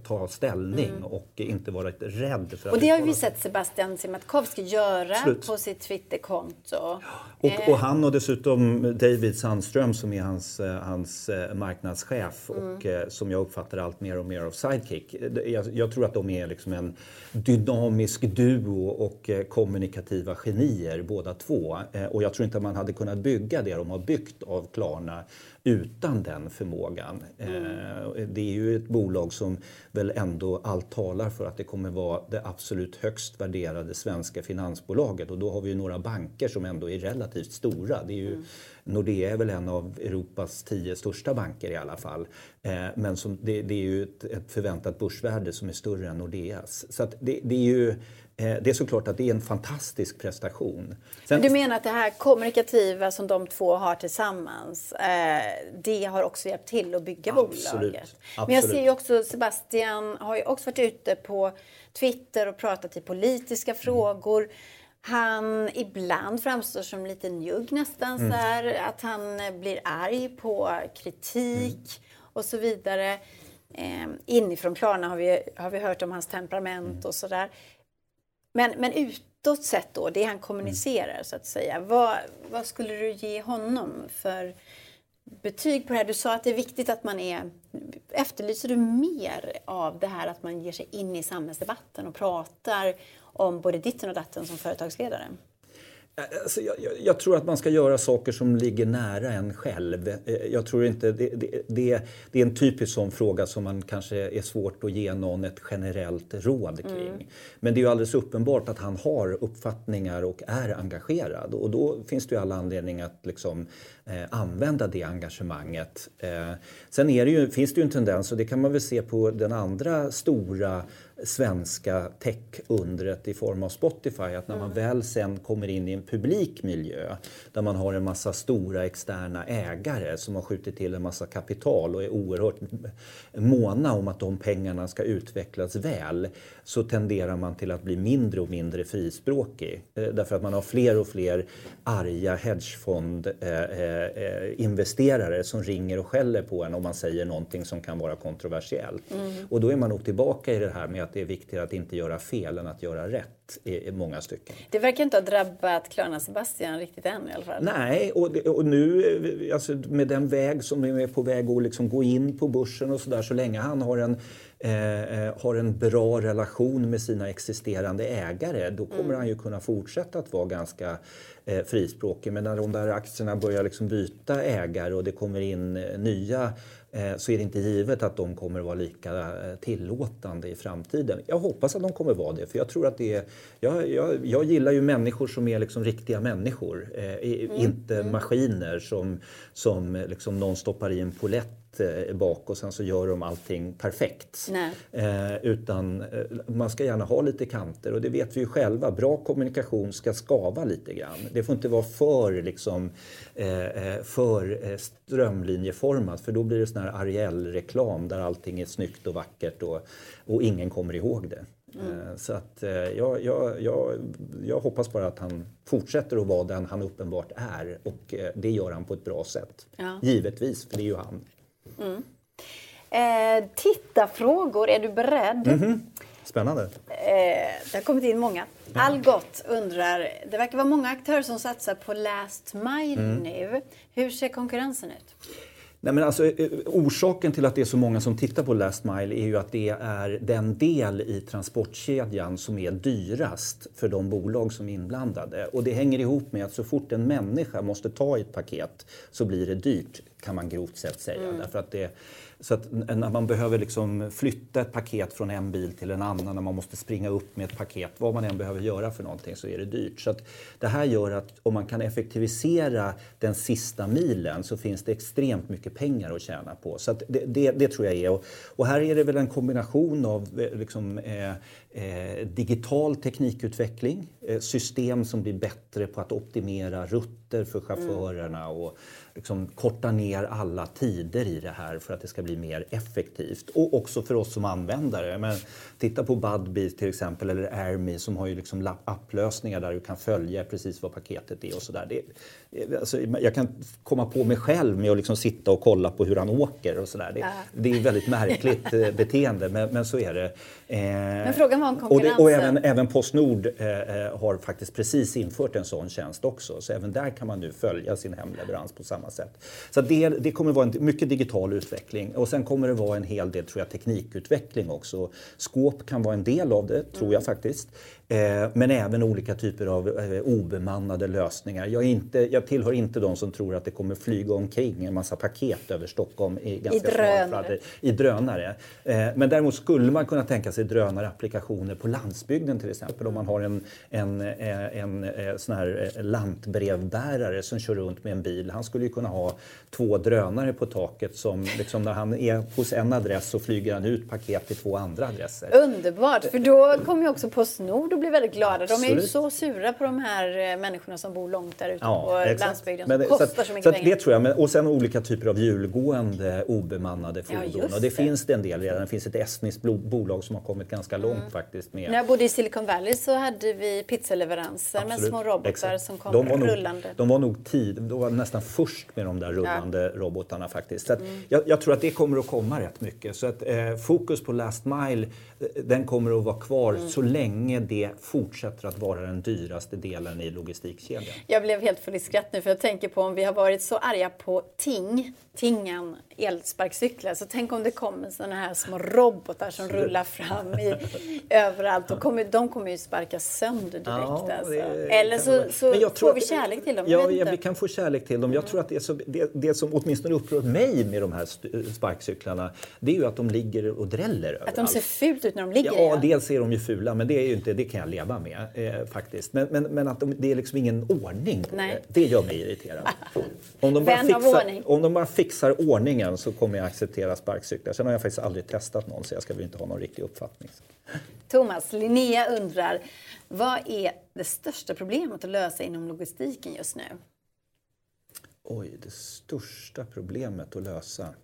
ta ställning mm och inte varit rädd för Och det har vi sett Sebastian Siemiatkowski göra Slut. på sitt Twitterkonto. Och, och, eh. han och dessutom David Sandström som är hans, eh, hans eh, marknadschef mm. och som jag uppfattar allt mer och mer av Sidekick. Jag, jag tror att de är liksom en dynamisk duo och kommunikativa genier båda två. Och jag tror inte att man hade kunnat bygga det de har byggt av Klarna utan den förmågan. Mm. Det är ju ett bolag som väl ändå allt talar för att det kommer vara det absolut högst värderade svenska finansbolaget och då har vi ju några banker som ändå är relativt stora. Det är ju, mm. Nordea är väl en av Europas tio största banker i alla fall. Eh, men som, det, det, är ju ett, ett, förväntat börsvärde som är större än Nordeas. Så det, det, är ju det är såklart att det är en fantastisk prestation. Sen, du menar att det här kommunikativa som de två har tillsammans, eh, det har också hjälpt till att bygga absolut, bolaget? Men jag ser ju också, Sebastian har ju också varit ute på Twitter och pratat i politiska mm. frågor. Han ibland framstår som lite njugg nästan, mm. så här, att han blir arg på kritik mm. och så vidare. Eh, inifrån Klarna har vi, har vi hört om hans temperament mm. och sådär. Men, men utåt sett då, det han kommunicerar mm. så att säga. Vad, vad skulle du ge honom för betyg på det här? Du sa att det är viktigt att man är... Efterlyser du mer av det här att man ger sig in i samhällsdebatten och pratar om både ditten och datten som företagsledare? Alltså, jag, jag, tror att man ska göra saker som ligger nära en själv. Eh, jag tror inte, det, det, det, det är en typisk sån fråga som man kanske är svårt att ge någon ett generellt råd kring. Mm. Men det är ju alldeles uppenbart att han har uppfattningar och är engagerad. Och då finns det ju all anledning att liksom, eh, använda det engagemanget. Eh, sen är det ju, finns det ju en tendens, och det kan man väl se på den andra stora svenska tech-undret i form av Spotify. Att när man mm. väl sen kommer in i en publik miljö där man har en massa stora externa ägare som har skjutit till en massa kapital och är oerhört måna om att de pengarna ska utvecklas väl så tenderar man till att bli mindre och mindre frispråkig. Eh, därför att man har fler och fler arga hedgefondinvesterare eh, eh, som ringer och skäller på en om man säger någonting som kan vara kontroversiellt. Mm. Och då är man nog tillbaka i det här med att det är viktigare att inte göra fel än att göra rätt i, många stycken. Det verkar inte ha drabbat Klarna Sebastian riktigt än i alla fall. Nej, och, och nu alltså, med den väg som är på väg att liksom gå in på börsen och sådär så länge han har en Eh, eh, har en bra relation med sina existerande ägare då kommer mm. han ju kunna fortsätta att vara ganska eh, frispråkig. Men när de där aktierna börjar liksom byta ägare och det kommer in eh, nya så är det inte givet att de kommer vara lika eh, tillåtande i framtiden. Jag hoppas att de kommer vara det, för jag tror att det är... Jag, jag, jag gillar ju människor som är liksom riktiga männior, mm. inte mm. maskiner som, som liksom någon stoppar i en polett Eh, bak och sen så gör de allting perfekt. Eh, utan eh, man ska gärna ha lite kanter och det vet vi ju själva. Bra kommunikation ska skava lite grann. Det får inte vara för, liksom, eh, eh för strömlinjeformat för då blir det sån här Ariel-reklam där allting är snyggt och vackert och, och ingen kommer ihåg det. Mm. Så att jag, jag, jag, jag hoppas bara att han fortsätter att vara den han uppenbart är och det gör han på ett bra sätt. Ja. Givetvis, för det är ju han. Mm. Eh, tittarfrågor, är du beredd? Mm -hmm. Spännande. Eh, det har kommit in många. Algot undrar, det verkar vara många aktörer som satsar på last mile mm. nu. Hur ser konkurrensen ut? Nej, men alltså, eh, orsaken till att det är så många som tittar på last mile är ju att det är den del i transportkedjan som är dyrast för de bolag som är inblandade. Och det hänger ihop med att så fort en människa måste ta ett paket så blir det dyrt kan man grovt sett säga. Mm. Därför att det, så att när man behöver liksom flytta ett paket från en bil till en annan, när man måste springa upp med ett paket, vad man än behöver göra för någonting så är det dyrt. Så det här gör att om man kan effektivisera den sista milen så finns det extremt mycket pengar att tjäna på. Så det, det, det, tror jag är. Och, och, här är det väl en kombination av eh, liksom, eh, eh, digital teknikutveckling, eh, system som blir bättre på att optimera rutter för chaufförerna och liksom korta ner alla tider i det här för att det ska bli mer effektivt. Och också för oss som användare. Men titta på Budbee till exempel eller AirMe som har ju liksom applösningar där du kan följa precis vad paketet är och sådär. Alltså, jag kan komma på mig själv med att liksom sitta och kolla på hur han åker och sådär. Det, ja. det är ett väldigt märkligt eh, *laughs* beteende men, men, så är det. Eh, men frågan var om konkurrensen. Och, och även, även Postnord eh, eh, har faktiskt precis infört en sån tjänst också. Så även där kan man nu följa sin hemleverans på samma sätt. Så det, det kommer vara en mycket digital utveckling och sen kommer det vara en hel del tror jag, teknikutveckling också. Skåp kan vara en del av det, tror jag mm. faktiskt. Eh, men även olika typer av eh, obemannade lösningar. Jag, inte, jag tillhör inte de som tror att det kommer flyga omkring en massa paket över Stockholm i, ganska I drönare. I drönare. Eh, men däremot skulle man kunna tänka sig drönarapplikationer på landsbygden till exempel. Om man har en, en, en, en sån här lantbrevbärare som kör runt med en bil. Han skulle ju kunna ha två drönare på taket som liksom när han är hos en adress så flyger han ut paket till två andra adresser. Underbart, för då kommer ju också Postnord att bli väldigt glada. Absolut. De är ju så sura på de här människorna som bor långt där ute ja, på exakt. landsbygden som men, kostar så, att, så mycket så pengar. Det tror jag, men, och sen olika typer av hjulgående obemannade fordon. Ja, och det, det, finns det en del redan. Det finns ett estniskt bolag som har kommit ganska långt mm. faktiskt. Med... När jag bodde i Silicon Valley så hade vi pizzaleveranser Absolut. med små robotar exakt. som kom de rullande. Nog, de var nog tid, de var nästan först med de där rullande ja. robotarna faktiskt. Så mm. jag, jag, tror att det kommer att komma rätt mycket. Så att, eh, fokus på last mile, eh, den kommer att vara kvar mm. så länge det fortsätter att vara den dyraste delen i logistikkedjan. Jag blev helt full i skratt nu för jag tänker på om vi har varit så arga på Ting, tingen elsparkcyklar. Så tänk om det kommer sådana här små robotar som rullar fram i, överallt. Och kommer, de kommer ju sparka sönder direkt. Ja, alltså. Eller så, så får vi kärlek till dem. Ja, ja, vi kan få kärlek till dem. Jag tror att det, så, det, det som åtminstone upprör mig med de här sparkcyklarna det är ju att de ligger och dräller överallt. Att de ser fult ut när de ligger? Ja, ja. dels är de ju fula, men det, är ju inte, det kan jag leva med eh, faktiskt. Men, men, men att de, det är liksom ingen ordning på det. Det gör mig irriterad. *laughs* Om de, bara fixar, om de bara fixar ordningen så kommer jag acceptera sparkcyklar. Sen har jag faktiskt aldrig testat någon så jag ska väl inte ha någon riktig uppfattning. Thomas, Linnea undrar, vad är det största problemet att lösa inom logistiken just nu? Oj, det största problemet att lösa?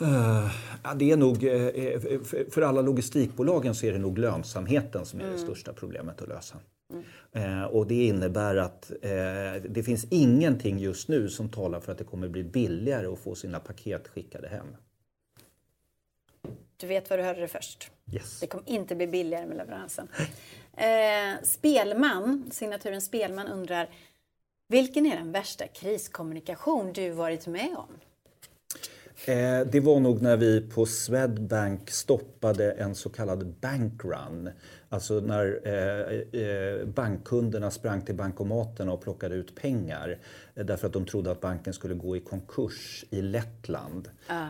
Uh, ja, det är nog, uh, för alla logistikbolagen så är det nog lönsamheten som är mm. det största problemet att lösa. Mm. Uh, och det innebär att det finns ingenting just nu som talar för att det kommer bli billigare att få sina paket skickade hem. Du vet vad du hörde det först. Yes. Det kommer inte bli billigare med leveransen. Eh, Spelman, signaturen Spelman undrar vilken är den värsta kriskommunikation du varit med om? Eh, det var nog när vi på Swedbank stoppade en så kallad bankrun. Alltså när eh, eh, bankkunderna sprang till bankomaten och plockade ut pengar därför att de trodde att banken skulle gå i konkurs i Lettland. Ah.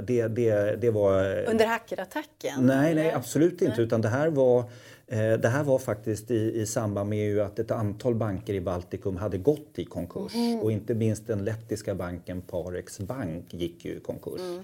Det, det, det var... Under hackerattacken? Nej, nej absolut inte. Utan det här var det här var faktiskt i, i samband med att ett antal banker i Baltikum hade gått i konkurs. Mm. Och inte minst den lettiska banken Parex Bank gick ju i konkurs. Mm.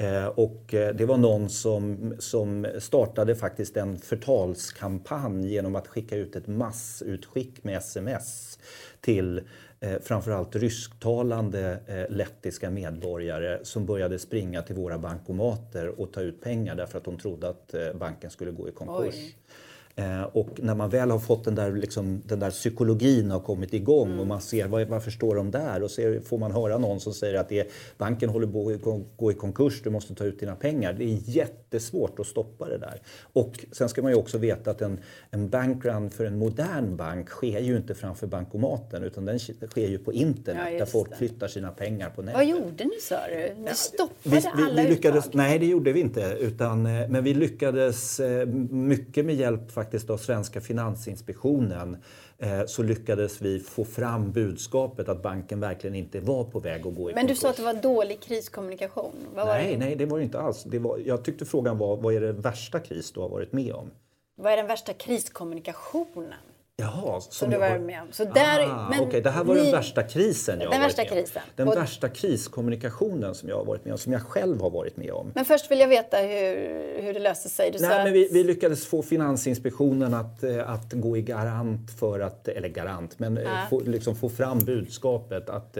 Eh, och eh, det var någon som, som startade faktiskt en förtalskampanj genom att skicka ut ett massutskick med sms till eh, framförallt rysktalande eh, lettiska medborgare som började springa till våra bankomater och ta ut pengar därför att de trodde att eh, banken skulle gå i konkurs. Oj. Eh, och när man väl har fått den där, liksom, den där psykologin har kommit igång mm. och man ser vad, varför står de där och så får man höra någon som säger att det banken håller på att gå i konkurs, du måste ta ut dina pengar. Det är jättesvårt att stoppa det där. Och sen ska man ju också veta att en, en bankrun för en modern bank sker ju inte framför bankomaten utan den sker ju på internet ja, där folk det. flyttar sina pengar på nätet. Vad gjorde ni sa du? Ni stoppade vi, vi, alla vi lyckades, uttag? Nej, det gjorde vi inte. Utan, eh, men vi lyckades eh, mycket med hjälp faktiskt av svenska Finansinspektionen eh, så lyckades vi få fram budskapet att banken verkligen inte var på väg att gå i Men du sa att det var dålig kriskommunikation. Vad nej, det? nej, det var det inte alls. Det var, jag tyckte frågan var, vad är det värsta kris du har varit med om? Vad är den värsta kriskommunikationen? Jaha, som, som du var med om. Så där, ah, men okay. Det här var ni, den värsta krisen jag den värsta varit med krisen. om. Den och, värsta kriskommunikationen som jag har varit med om, som jag själv har varit med om. Men först vill jag veta hur, hur det löste sig. Du Nej, men vi, vi, lyckades få Finansinspektionen att, eh, att gå i garant för att, eller garant, men ah. få, liksom få fram budskapet att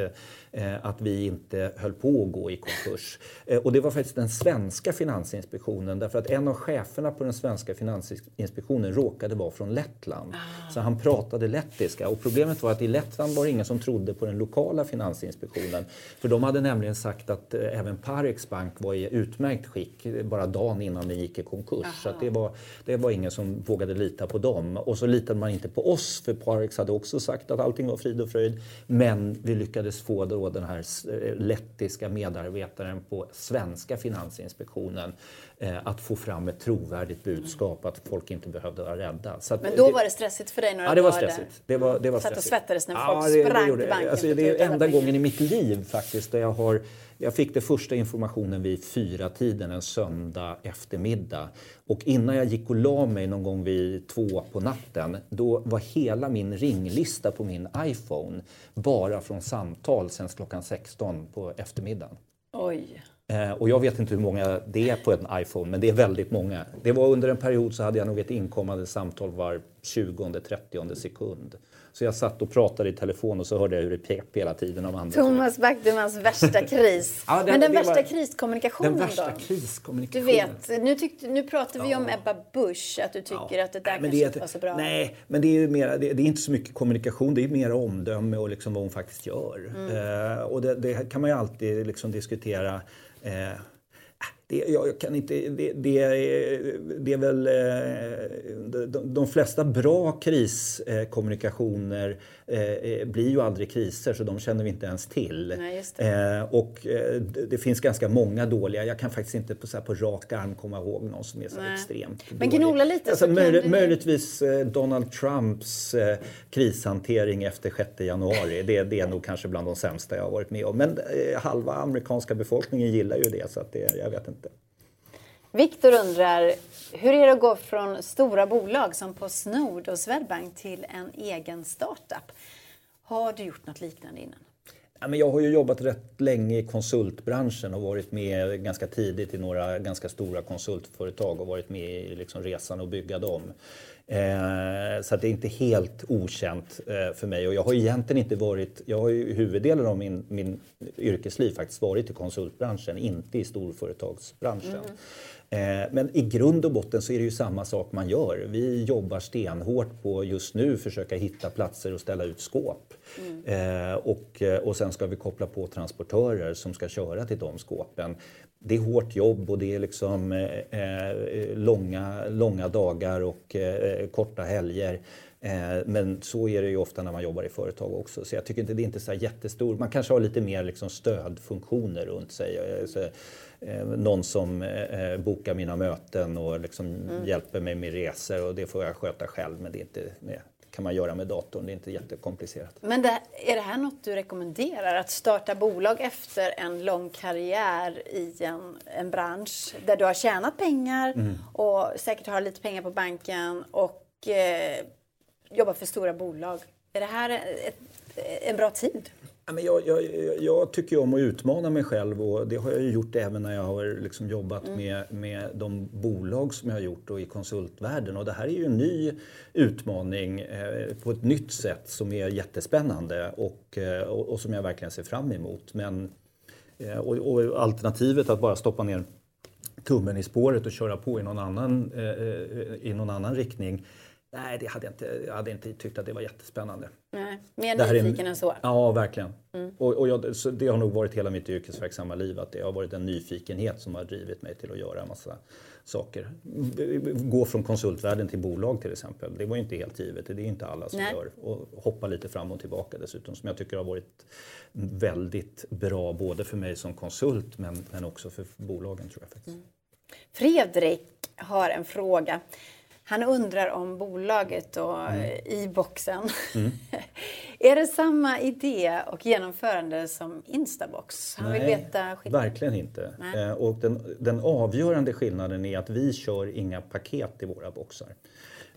Eh, att vi inte höll på att gå i konkurs. Eh, och det var faktiskt den svenska Finansinspektionen därför att en av cheferna på den svenska Finansinspektionen råkade vara från Lettland. Ah. Så han pratade lettiska och problemet var att i Lettland var det ingen som trodde på den lokala Finansinspektionen. För de hade nämligen sagt att eh, även Parex Bank var i utmärkt skick bara dagen innan den gick i konkurs. Aha. Så det, var, det var ingen som vågade lita på dem. Och så litade man inte på oss för Parex hade också sagt att allting var frid och fröjd. Men vi lyckades få då den här lettiska medarbetaren på svenska Finansinspektionen eh, att få fram ett trovärdigt budskap att folk inte behövde vara rädda. Så Men då var det stressigt för dig några Ja, det var stressigt. Det var, det var Satt och svettades när folk ja, det, sprang det till banken? Alltså, det är enda gången i mitt liv faktiskt där jag har jag fick det första informationen vid fyra tiden en söndag eftermiddag. Och innan jag gick och la mig någon gång vid två på natten, då var hela min ringlista på min iPhone bara från samtal sen klockan 16 på eftermiddagen. Oj. Eh, och jag vet inte hur många det är på en iPhone, men det är väldigt många. Det var under en period så hade jag nog ett inkommande samtal var 20-30 sekund. Så jag satt och pratade i telefon och så hörde jag hur det pep hela tiden av andra. Thomas Backmans värsta kris. *laughs* ja, den, Men den värsta kriskommunikationen Den värsta då? kriskommunikationen. Du vet, nu, tyckte, nu pratar vi ja. om Ebba Busch, att du tycker ja. att det där nej, kanske det, inte var så bra. Nej, men det är, mer, det, det, är inte så mycket kommunikation, det är mer omdöme och liksom vad hon faktiskt gör. Mm. Uh, och det, det, kan man ju alltid liksom diskutera. Uh, det, jag kan inte, det, det, det är väl eh, de, de flesta bra kriskommunikationer eh, blir ju aldrig kriser så de känner vi inte ens till. Nej, eh, och det finns ganska många dåliga. Jag kan faktiskt inte på, så på rak arm komma ihåg någon som är så Nej. extremt Men gnola lite. Alltså, möj, möjligtvis Donald Trumps krishantering efter 6 januari. Det, det är nog kanske bland de sämsta jag har varit med om. Men halva amerikanska befolkningen gillar ju det så att det, jag vet inte. Viktor undrar, hur är det att gå från stora bolag som Postnord och Swedbank till en egen startup? Har du gjort något liknande innan? Ja, men jag har ju jobbat rätt länge i konsultbranschen och varit med ganska tidigt i några ganska stora konsultföretag och varit med i liksom resan att bygga dem. Eh, så det är inte helt okänt eh, för mig och jag har egentligen inte varit, jag har ju huvuddelen av min, min yrkesliv faktiskt varit i konsultbranschen, inte i storföretagsbranschen. Mm. Eh, men i grund och botten så är det ju samma sak man gör. Vi jobbar stenhårt på just nu försöka hitta platser och ställa ut skåp. Mm. Och, och sen ska vi koppla på transportörer som ska köra till de skåpen. Det är hårt jobb och det är liksom eh, långa, långa dagar och eh, korta helger. Eh, men så är det ju ofta när man jobbar i företag också. Så jag tycker inte det är inte så jättestor. Man kanske har lite mer liksom stödfunktioner runt sig. Så, Eh, någon som eh, bokar mina möten och liksom mm. hjälper mig med resor och det får jag sköta själv men det är inte, det kan man göra med datorn, det är inte jättekomplicerat. Men det, är det här något du rekommenderar? Att starta bolag efter en lång karriär i en, en bransch där du har tjänat pengar mm. och säkert har lite pengar på banken och eh, jobbar för stora bolag. Är det här ett, en bra tid? jag, jag, jag tycker om att utmana mig själv och det har jag gjort även när jag har liksom jobbat mm. med, med de bolag som jag har gjort och i konsultvärlden. Och det här är ju en ny utmaning eh, på ett nytt sätt som är jättespännande och, eh, och, och, som jag verkligen ser fram emot. Men, eh, och, och, alternativet att bara stoppa ner tummen i spåret och köra på i någon annan, i någon annan riktning Nej, det hade jag, inte, jag hade inte tyckt att det var jättespännande. Nej, mer nyfiken än så? Ja, verkligen. Mm. Och, och jag, det har nog varit hela mitt yrkesverksamma liv att det har varit en nyfikenhet som har drivit mig till att göra en massa saker. Gå från konsultvärlden till bolag till exempel. Det var ju inte helt givet, det är inte alla som Nej. gör. Och hoppa lite fram och tillbaka dessutom som jag tycker har varit väldigt bra både för mig som konsult men, men också för bolagen tror jag faktiskt. Mm. Fredrik har en fråga. Han undrar om bolaget och mm. i-boxen. Mm. *laughs* är det samma idé och genomförande som Instabox? Han Nej, vill veta skillnaden. verkligen inte. Eh, och den, den avgörande skillnaden är att vi kör inga paket i våra boxar.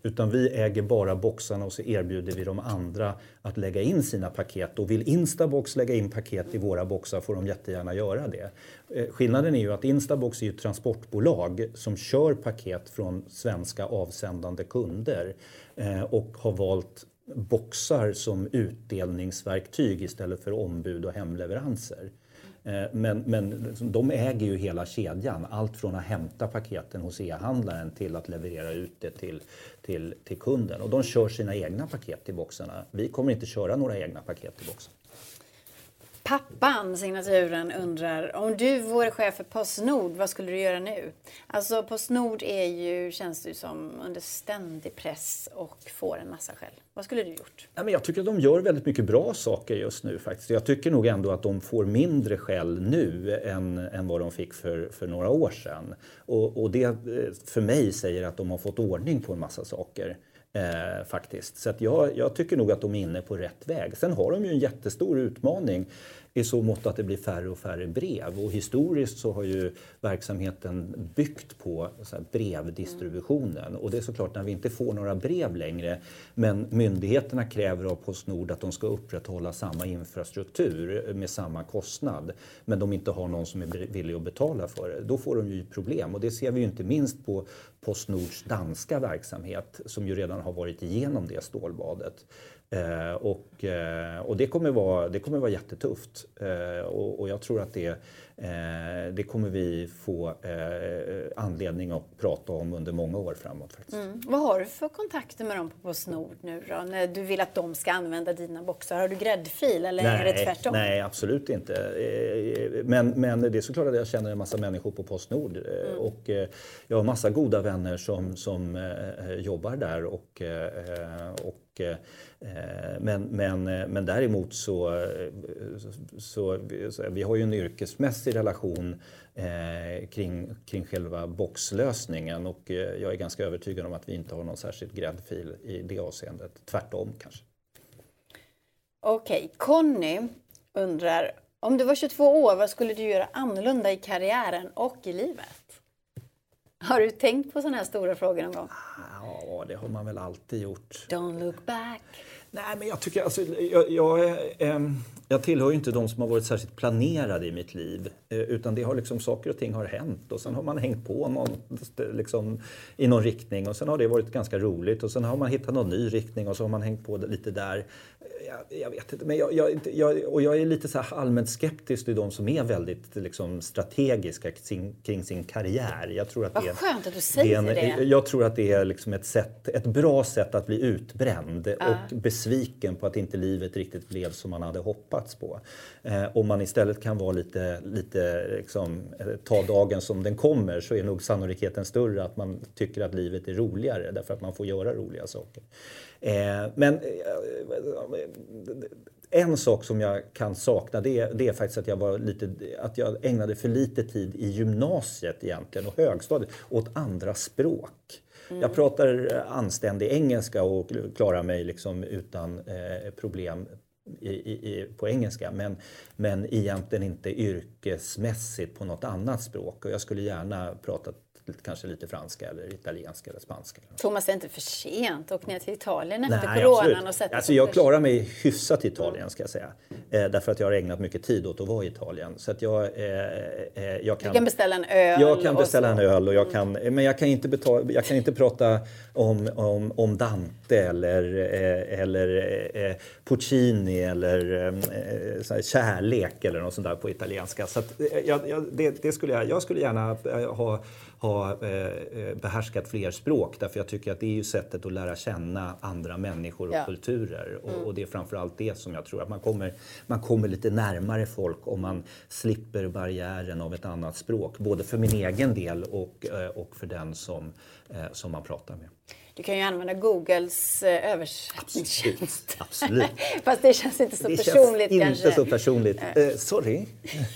Utan vi äger bara boxarna och så erbjuder vi de andra att lägga in sina paket. Och vill Instabox lägga in paket i våra boxar får de jättegärna göra det. Eh, skillnaden är ju att Instabox är ett transportbolag som kör paket från svenska avsändande kunder eh, och har valt boxar som utdelningsverktyg istället för ombud och hemleveranser. Eh, men, men liksom, de äger ju hela kedjan. Allt från att hämta paketen hos e-handlaren till att leverera ut det till, till, till kunden. Och de kör sina egna paket i boxarna. Vi kommer inte köra några egna paket i boxen. Pappan, signaturen, undrar om du vore chef för Postnord, vad skulle du göra nu? Alltså Postnord är ju, känns det som, under ständig press och får en massa skäll. Vad skulle du gjort? Nej, men jag tycker att de gör väldigt mycket bra saker just nu faktiskt. Jag tycker nog ändå att de får mindre skäll nu än, än vad de fick för, för några år sedan. Och, och det eh, för mig säger att de har fått ordning på en massa saker. Eh, faktiskt. Så att jag, jag, tycker nog att de är inne på rätt väg. Sen har de ju en jättestor utmaning i så mått att det blir färre och färre brev. Och historiskt så har ju verksamheten byggt på brevdistributionen. Och det är såklart när vi inte får några brev längre men myndigheterna kräver av Postnord att de ska upprätthålla samma infrastruktur med samma kostnad men de inte har någon som är villig att betala för det. Då får de ju problem och det ser vi ju inte minst på Postnords danska verksamhet som ju redan har varit igenom det stålbadet. Eh, och, eh, och det, kommer vara, det kommer vara jättetufft. Eh, och, och jag tror att det, eh, det kommer vi få eh, anledning att prata om under många år framåt. Faktiskt. Mm. Vad har du för kontakter med dem på Postnord nu då? När du vill att de ska använda dina boxar? Har du gräddfil eller nej, är det tvärtom? Nej, absolut inte. Eh, men, men det är såklart att jag känner en massa människor på Postnord. Mm. Och jag har massa goda vänner som, som eh, jobbar där och, eh, och Eh, men, men, eh, men däremot så, så, så vi har ju en yrkesmässig relation eh, kring, kring själva boxlösningen och eh, jag är ganska övertygad om att vi inte har någon särskild gräddfil i det avseendet. Tvärtom kanske. Okej, okay. Conny undrar om du var 22 år, vad skulle du göra annorlunda i karriären och i livet? Har du tänkt på sådana här stora frågor någon gång? Ja, det har man väl alltid gjort. Don't look back. Nej, men jag tycker alltså, jag, jag, eh, jag tillhör ju inte de som har varit särskilt planerade i mitt liv. Eh, utan det har liksom, saker och ting har hänt och sen har man hängt på någon, liksom, i någon riktning och sen har det varit ganska roligt och sen har man hittat någon ny riktning och så har man hängt på lite där jag, jag, vet inte, men jag, jag, jag, och jag är lite så allmänt skeptisk till de som är väldigt liksom, strategiska kring, kring sin karriär. Jag tror att Vad det är, skönt att du säger det. En, jag tror att det är liksom ett, sätt, ett bra sätt att bli utbränd uh. och besviken på att inte livet riktigt blev som man hade hoppats på. Eh, om man istället kan vara lite, lite liksom, eh, ta dagen som den kommer så är nog sannolikheten större att man tycker att livet är roligare därför att man får göra roliga saker. Eh, men eh, en sak som jag kan sakna det är, det är, faktiskt att jag, var lite, att jag ägnade för lite tid i gymnasiet egentligen och högstadiet åt andra språk. Mm. Jag pratar anständig engelska och klarar mig liksom utan eh, problem i, i, på engelska men, men egentligen inte yrkesmässigt på något annat språk. Och jag skulle gärna prata kanske lite franska eller italienska eller spanska. Thomas, det är inte för sent. Åk ner till Italien efter Nej, coronan absolut. och sätt alltså, Jag klarar mig hyfsat i Italien ska jag säga. Eh, därför att jag har ägnat mycket tid åt att vara i Italien. Så att jag, eh, eh, jag kan, du kan beställa en öl? Jag kan beställa en öl, och jag kan, men jag kan inte, betala, jag kan inte prata om, om, om Dante eller, eh, eller eh, Puccini eller eh, kärlek eller något sånt där på italienska. Så att, jag, jag, det, det skulle jag, jag skulle gärna ha ha eh, eh, behärskat fler språk därför jag tycker att det är ju sättet att lära känna andra människor och ja. kulturer. Och, mm. och, det är framförallt det som jag tror att man kommer, man kommer lite närmare folk om man slipper barriären av ett annat språk. Både för min egen del och, eh, och för den som, eh, som man pratar med. Du kan ju använda Googles eh, översättningstjänst. Absolut. Absolut. *laughs* Fast det känns inte så det personligt känns kanske. inte så personligt. Uh, sorry. *laughs*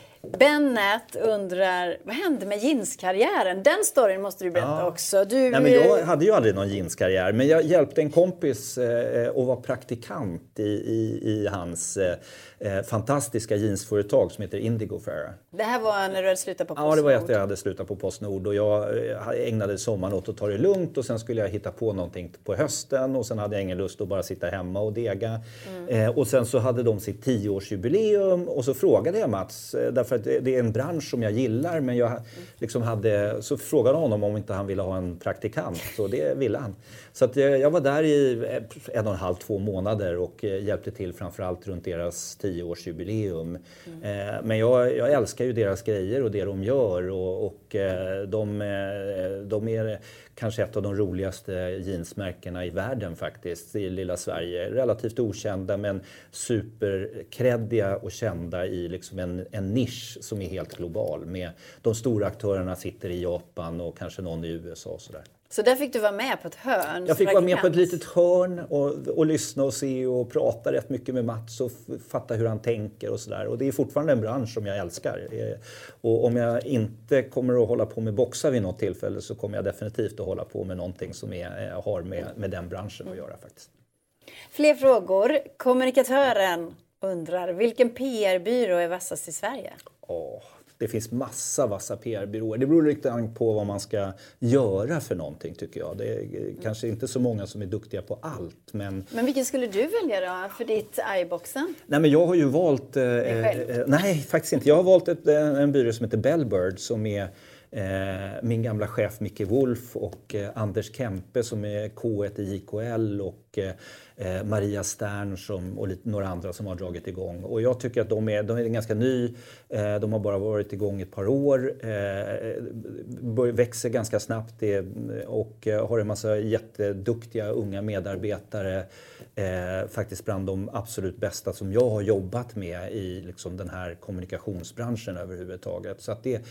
*laughs* Bennet undrar, vad hände med jeanskarriären? Den storyn måste du berätta ja. också. Du... Nej, men jag hade ju aldrig någon jeanskarriär, men jag hjälpte en kompis eh, vara praktikant i, i, i hans eh, eh, fantastiska jeansföretag som heter Indigo Fair. Det här var när du hade slutat på Postnord? Ja, det var efter jag hade slutat på Postnord och jag eh, ägnade sommaren åt att ta det lugnt och sen skulle jag hitta på någonting på hösten och sen hade jag ingen lust att bara sitta hemma och dega. Mm. Eh, och sen så hade de sitt tioårsjubileum och så frågade jag Mats, eh, därför att det är en bransch som jag gillar men jag liksom hade, så frågade honom om inte han ville ha en praktikant och det ville han. Så att jag var där i en och en halv, två månader och hjälpte till framförallt runt deras tioårsjubileum. Mm. Men jag, jag älskar älskar ju deras grejer och det de gör och, och eh, de, eh, de är kanske ett av de roligaste jeansmärkena i världen faktiskt, i lilla Sverige. Relativt okända men superkreddiga och kända i liksom en, en nisch som är helt global. Med de stora aktörerna sitter i Japan och kanske någon i USA och sådär. Så där fick du vara med på ett hörn? Jag fick vara med på ett litet hörn och, och lyssna och se och prata rätt mycket med Mats och fatta hur han tänker och sådär. Och det är fortfarande en bransch som jag älskar. Eh, och om jag inte kommer att hålla på med boxar vid något tillfälle så kommer jag definitivt att hålla på med någonting som är, eh, har med, med den branschen att göra faktiskt. Fler frågor. Kommunikatören undrar, vilken PR-byrå är vassast i Sverige? Oh, det finns massa vassa PR-byråer. Det beror lite på vad man ska göra för någonting tycker jag. Det är kanske inte så många som är duktiga på allt. Men, men vilken skulle du välja då för ditt iBoxen? Nej men jag har ju valt... Eh, eh, nej faktiskt inte. Jag har valt ett, en byrå som heter Bellbird som är Eh, min gamla chef Micke Wolf och eh, Anders Kempe som är K1 i IKL och eh, Maria Stern som, och lite, några andra som har dragit igång. Och jag tycker att de är, de är ganska ny. Eh, de har bara varit igång ett par år. Eh, växer ganska snabbt och eh, har en massa jätteduktiga unga medarbetare. Faktiskt bland de absolut bästa som jag har jobbat med i liksom den här kommunikationsbranschen överhuvudtaget. Så att det,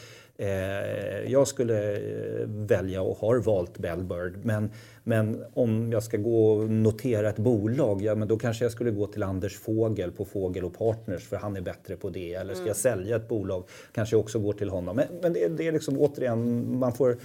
jag skulle välja och har valt Bellbird. Men, men om jag ska gå och notera ett bolag, ja men då kanske jag skulle gå till Anders Fågel på Fågel och Partners för han är bättre på det. Eller ska jag mm. sälja ett bolag kanske jag också går till honom. Men, men det, det, är liksom återigen, man får,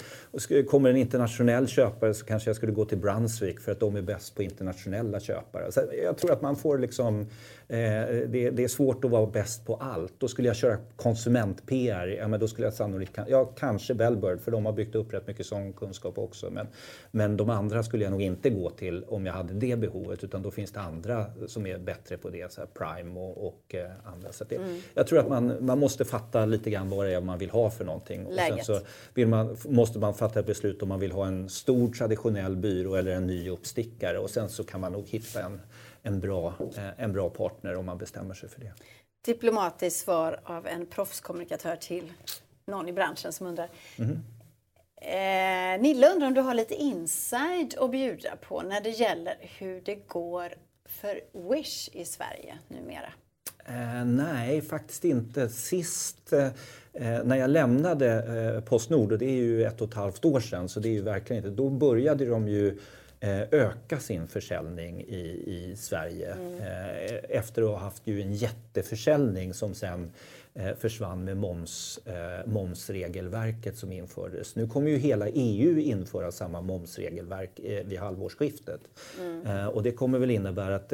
kommer en internationell köpare så kanske jag skulle gå till Brunswick för att de är bäst på internationella köpare. Så jag tror att man får liksom det, det, är svårt att vara bäst på allt. Då skulle jag köra konsument-PR, ja, men då skulle jag sannolikt, ja kanske Bellbird för de har byggt upp rätt mycket sån kunskap också. Men, men de andra skulle jag nog inte gå till om jag hade det behovet utan då finns det andra som är bättre på det, så Prime och, och eh, andra. Så det, mm. Jag tror att man, man måste fatta lite grann vad det är man vill ha för någonting. Och sen så vill man, måste man fatta ett beslut om man vill ha en stor traditionell byrå eller en ny uppstickare och sen så kan man nog hitta en en bra, eh, en bra partner om man bestämmer sig för det. Diplomatiskt svar av en proffskommunikatör till någon i branschen som undrar. Mm. Eh, Nilla undrar om du har lite inside att bjuda på när det gäller hur det går för Wish i Sverige numera? Eh, nej, faktiskt inte. Sist eh, eh när jag lämnade eh, Postnord, och det är ju ett och ett halvt år sedan, så det är ju verkligen inte, då började de ju öka sin försäljning i, i Sverige mm. Eh, efter att ha haft ju en jätteförsäljning som sen Eh, försvann med moms, eh, momsregelverket som infördes. Nu kommer ju hela EU införa samma momsregelverk eh, vid halvårsskiftet. Mm. Och det kommer väl innebära att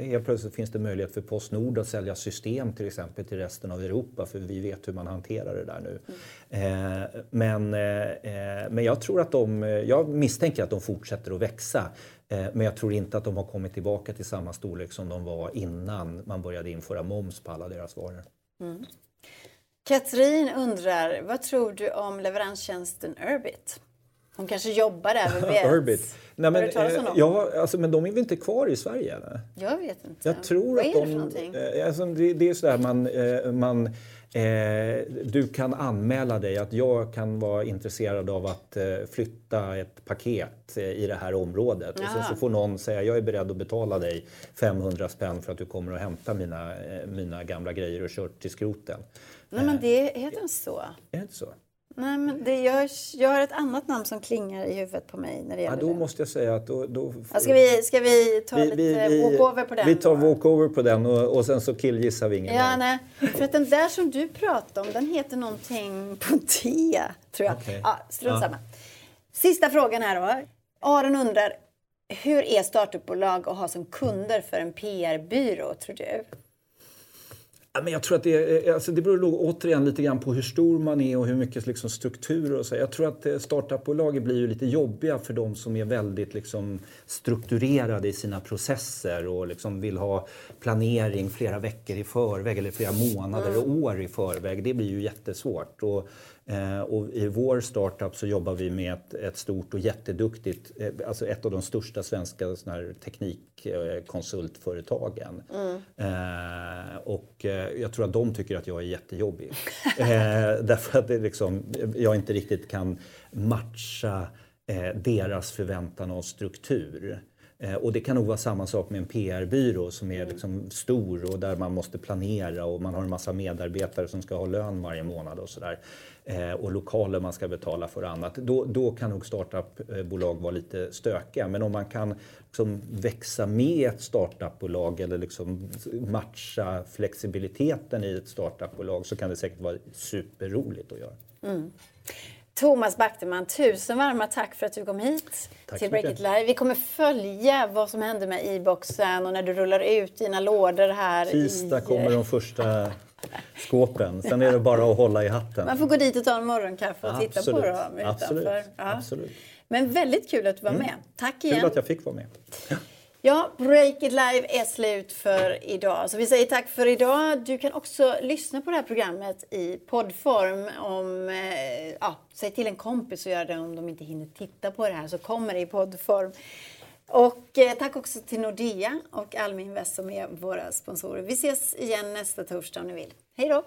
helt plötsligt finns det möjlighet för Postnord att sälja system till exempel till resten av Europa för vi vet hur man hanterar det där nu. Mm. Men, men jag tror att de, jag misstänker att de fortsätter att växa. Men jag tror inte att de har kommit tillbaka till samma storlek som de var innan man började införa moms på alla deras varor. Mm. Katrin undrar, vad tror du om leveranstjänsten Urbit? Hon kanske jobbar där, vi vet. *laughs* Urbit. Nej, men, eh, ja, alltså, men de är väl inte kvar i Sverige? Eller? Jag vet inte. Jag tror vad att är det för någonting? Eh, alltså, det, det är sådär man, eh, man Eh, du kan anmäla dig att jag kan vara intresserad av att eh, flytta ett paket eh, i det här området. Och sen så får någon säga jag är beredd att betala dig 500 spänn för att du kommer och hämta mina, eh, mina gamla grejer och kör till skroten. Nej men det heter inte så. Är det inte så? Nej, men det, jag, jag har ett annat namn som klingar i huvudet på mig när det gäller ja, då det. måste jag säga att då... då ja, ska, vi, ska vi ta vi, lite vi, walkover på den? Vi tar walkover på den och, och sen så killgissar vi ingen Ja, nej. För att den där som du pratade om, den heter någonting på T, tror jag. Okay. Ja, strunt ja. samma. Sista frågan här då. Aron undrar, hur är startupbolag att ha som kunder för en PR-byrå, tror du? Men jag tror att det, alltså det beror återigen lite grann på hur stor man är och hur mycket liksom strukturer och så. Jag tror att eh, startupbolag blir ju lite jobbiga för de som är väldigt liksom strukturerade i sina processer och liksom vill ha planering flera veckor i förväg eller flera månader och år i förväg. Det blir ju jättesvårt. Och Eh, och I vår startup så jobbar vi med ett, ett stort och jätteduktigt, eh, alltså ett av de största svenska såna här teknikkonsultföretagen. Mm. Eh, och eh, jag tror att de tycker att jag är jättejobbig. eh, *laughs* därför att det liksom, jag inte riktigt kan matcha eh, deras förväntan och struktur. Eh, och det kan nog vara samma sak med en PR-byrå som är mm. liksom stor och där man måste planera och man har en massa medarbetare som ska ha lön varje månad och sådär. Eh, och lokaler man ska betala för och annat. Då, då kan nog startupbolag vara lite stökiga. Men om man kan liksom växa med ett startupbolag eller liksom matcha flexibiliteten i ett startupbolag så kan det säkert vara superroligt att göra. Mm. Thomas Backteman, tusen varma tack för att du kom hit tack till Break It Live. Vi kommer följa vad som händer med e-boxen och när du rullar ut dina lådor här. Tisdag i... kommer de första skåpen. Sen är det bara att hålla i hatten. Man får gå dit och ta en morgonkaffe och titta på dem utanför. Absolut. Ja. Absolut. Men väldigt kul att du var mm. med. Tack igen. Kul att jag fick vara med. *laughs* Ja, Break It Live är slut för idag. Så vi säger tack för idag. Du kan också lyssna på det här programmet i poddform. Om, eh, ja, säg till en kompis att göra det om de inte hinner titta på det här så kommer det i poddform. Och eh, tack också till Nordea och Almi Invest som är våra sponsorer. Vi ses igen nästa torsdag om ni vill. Hej då!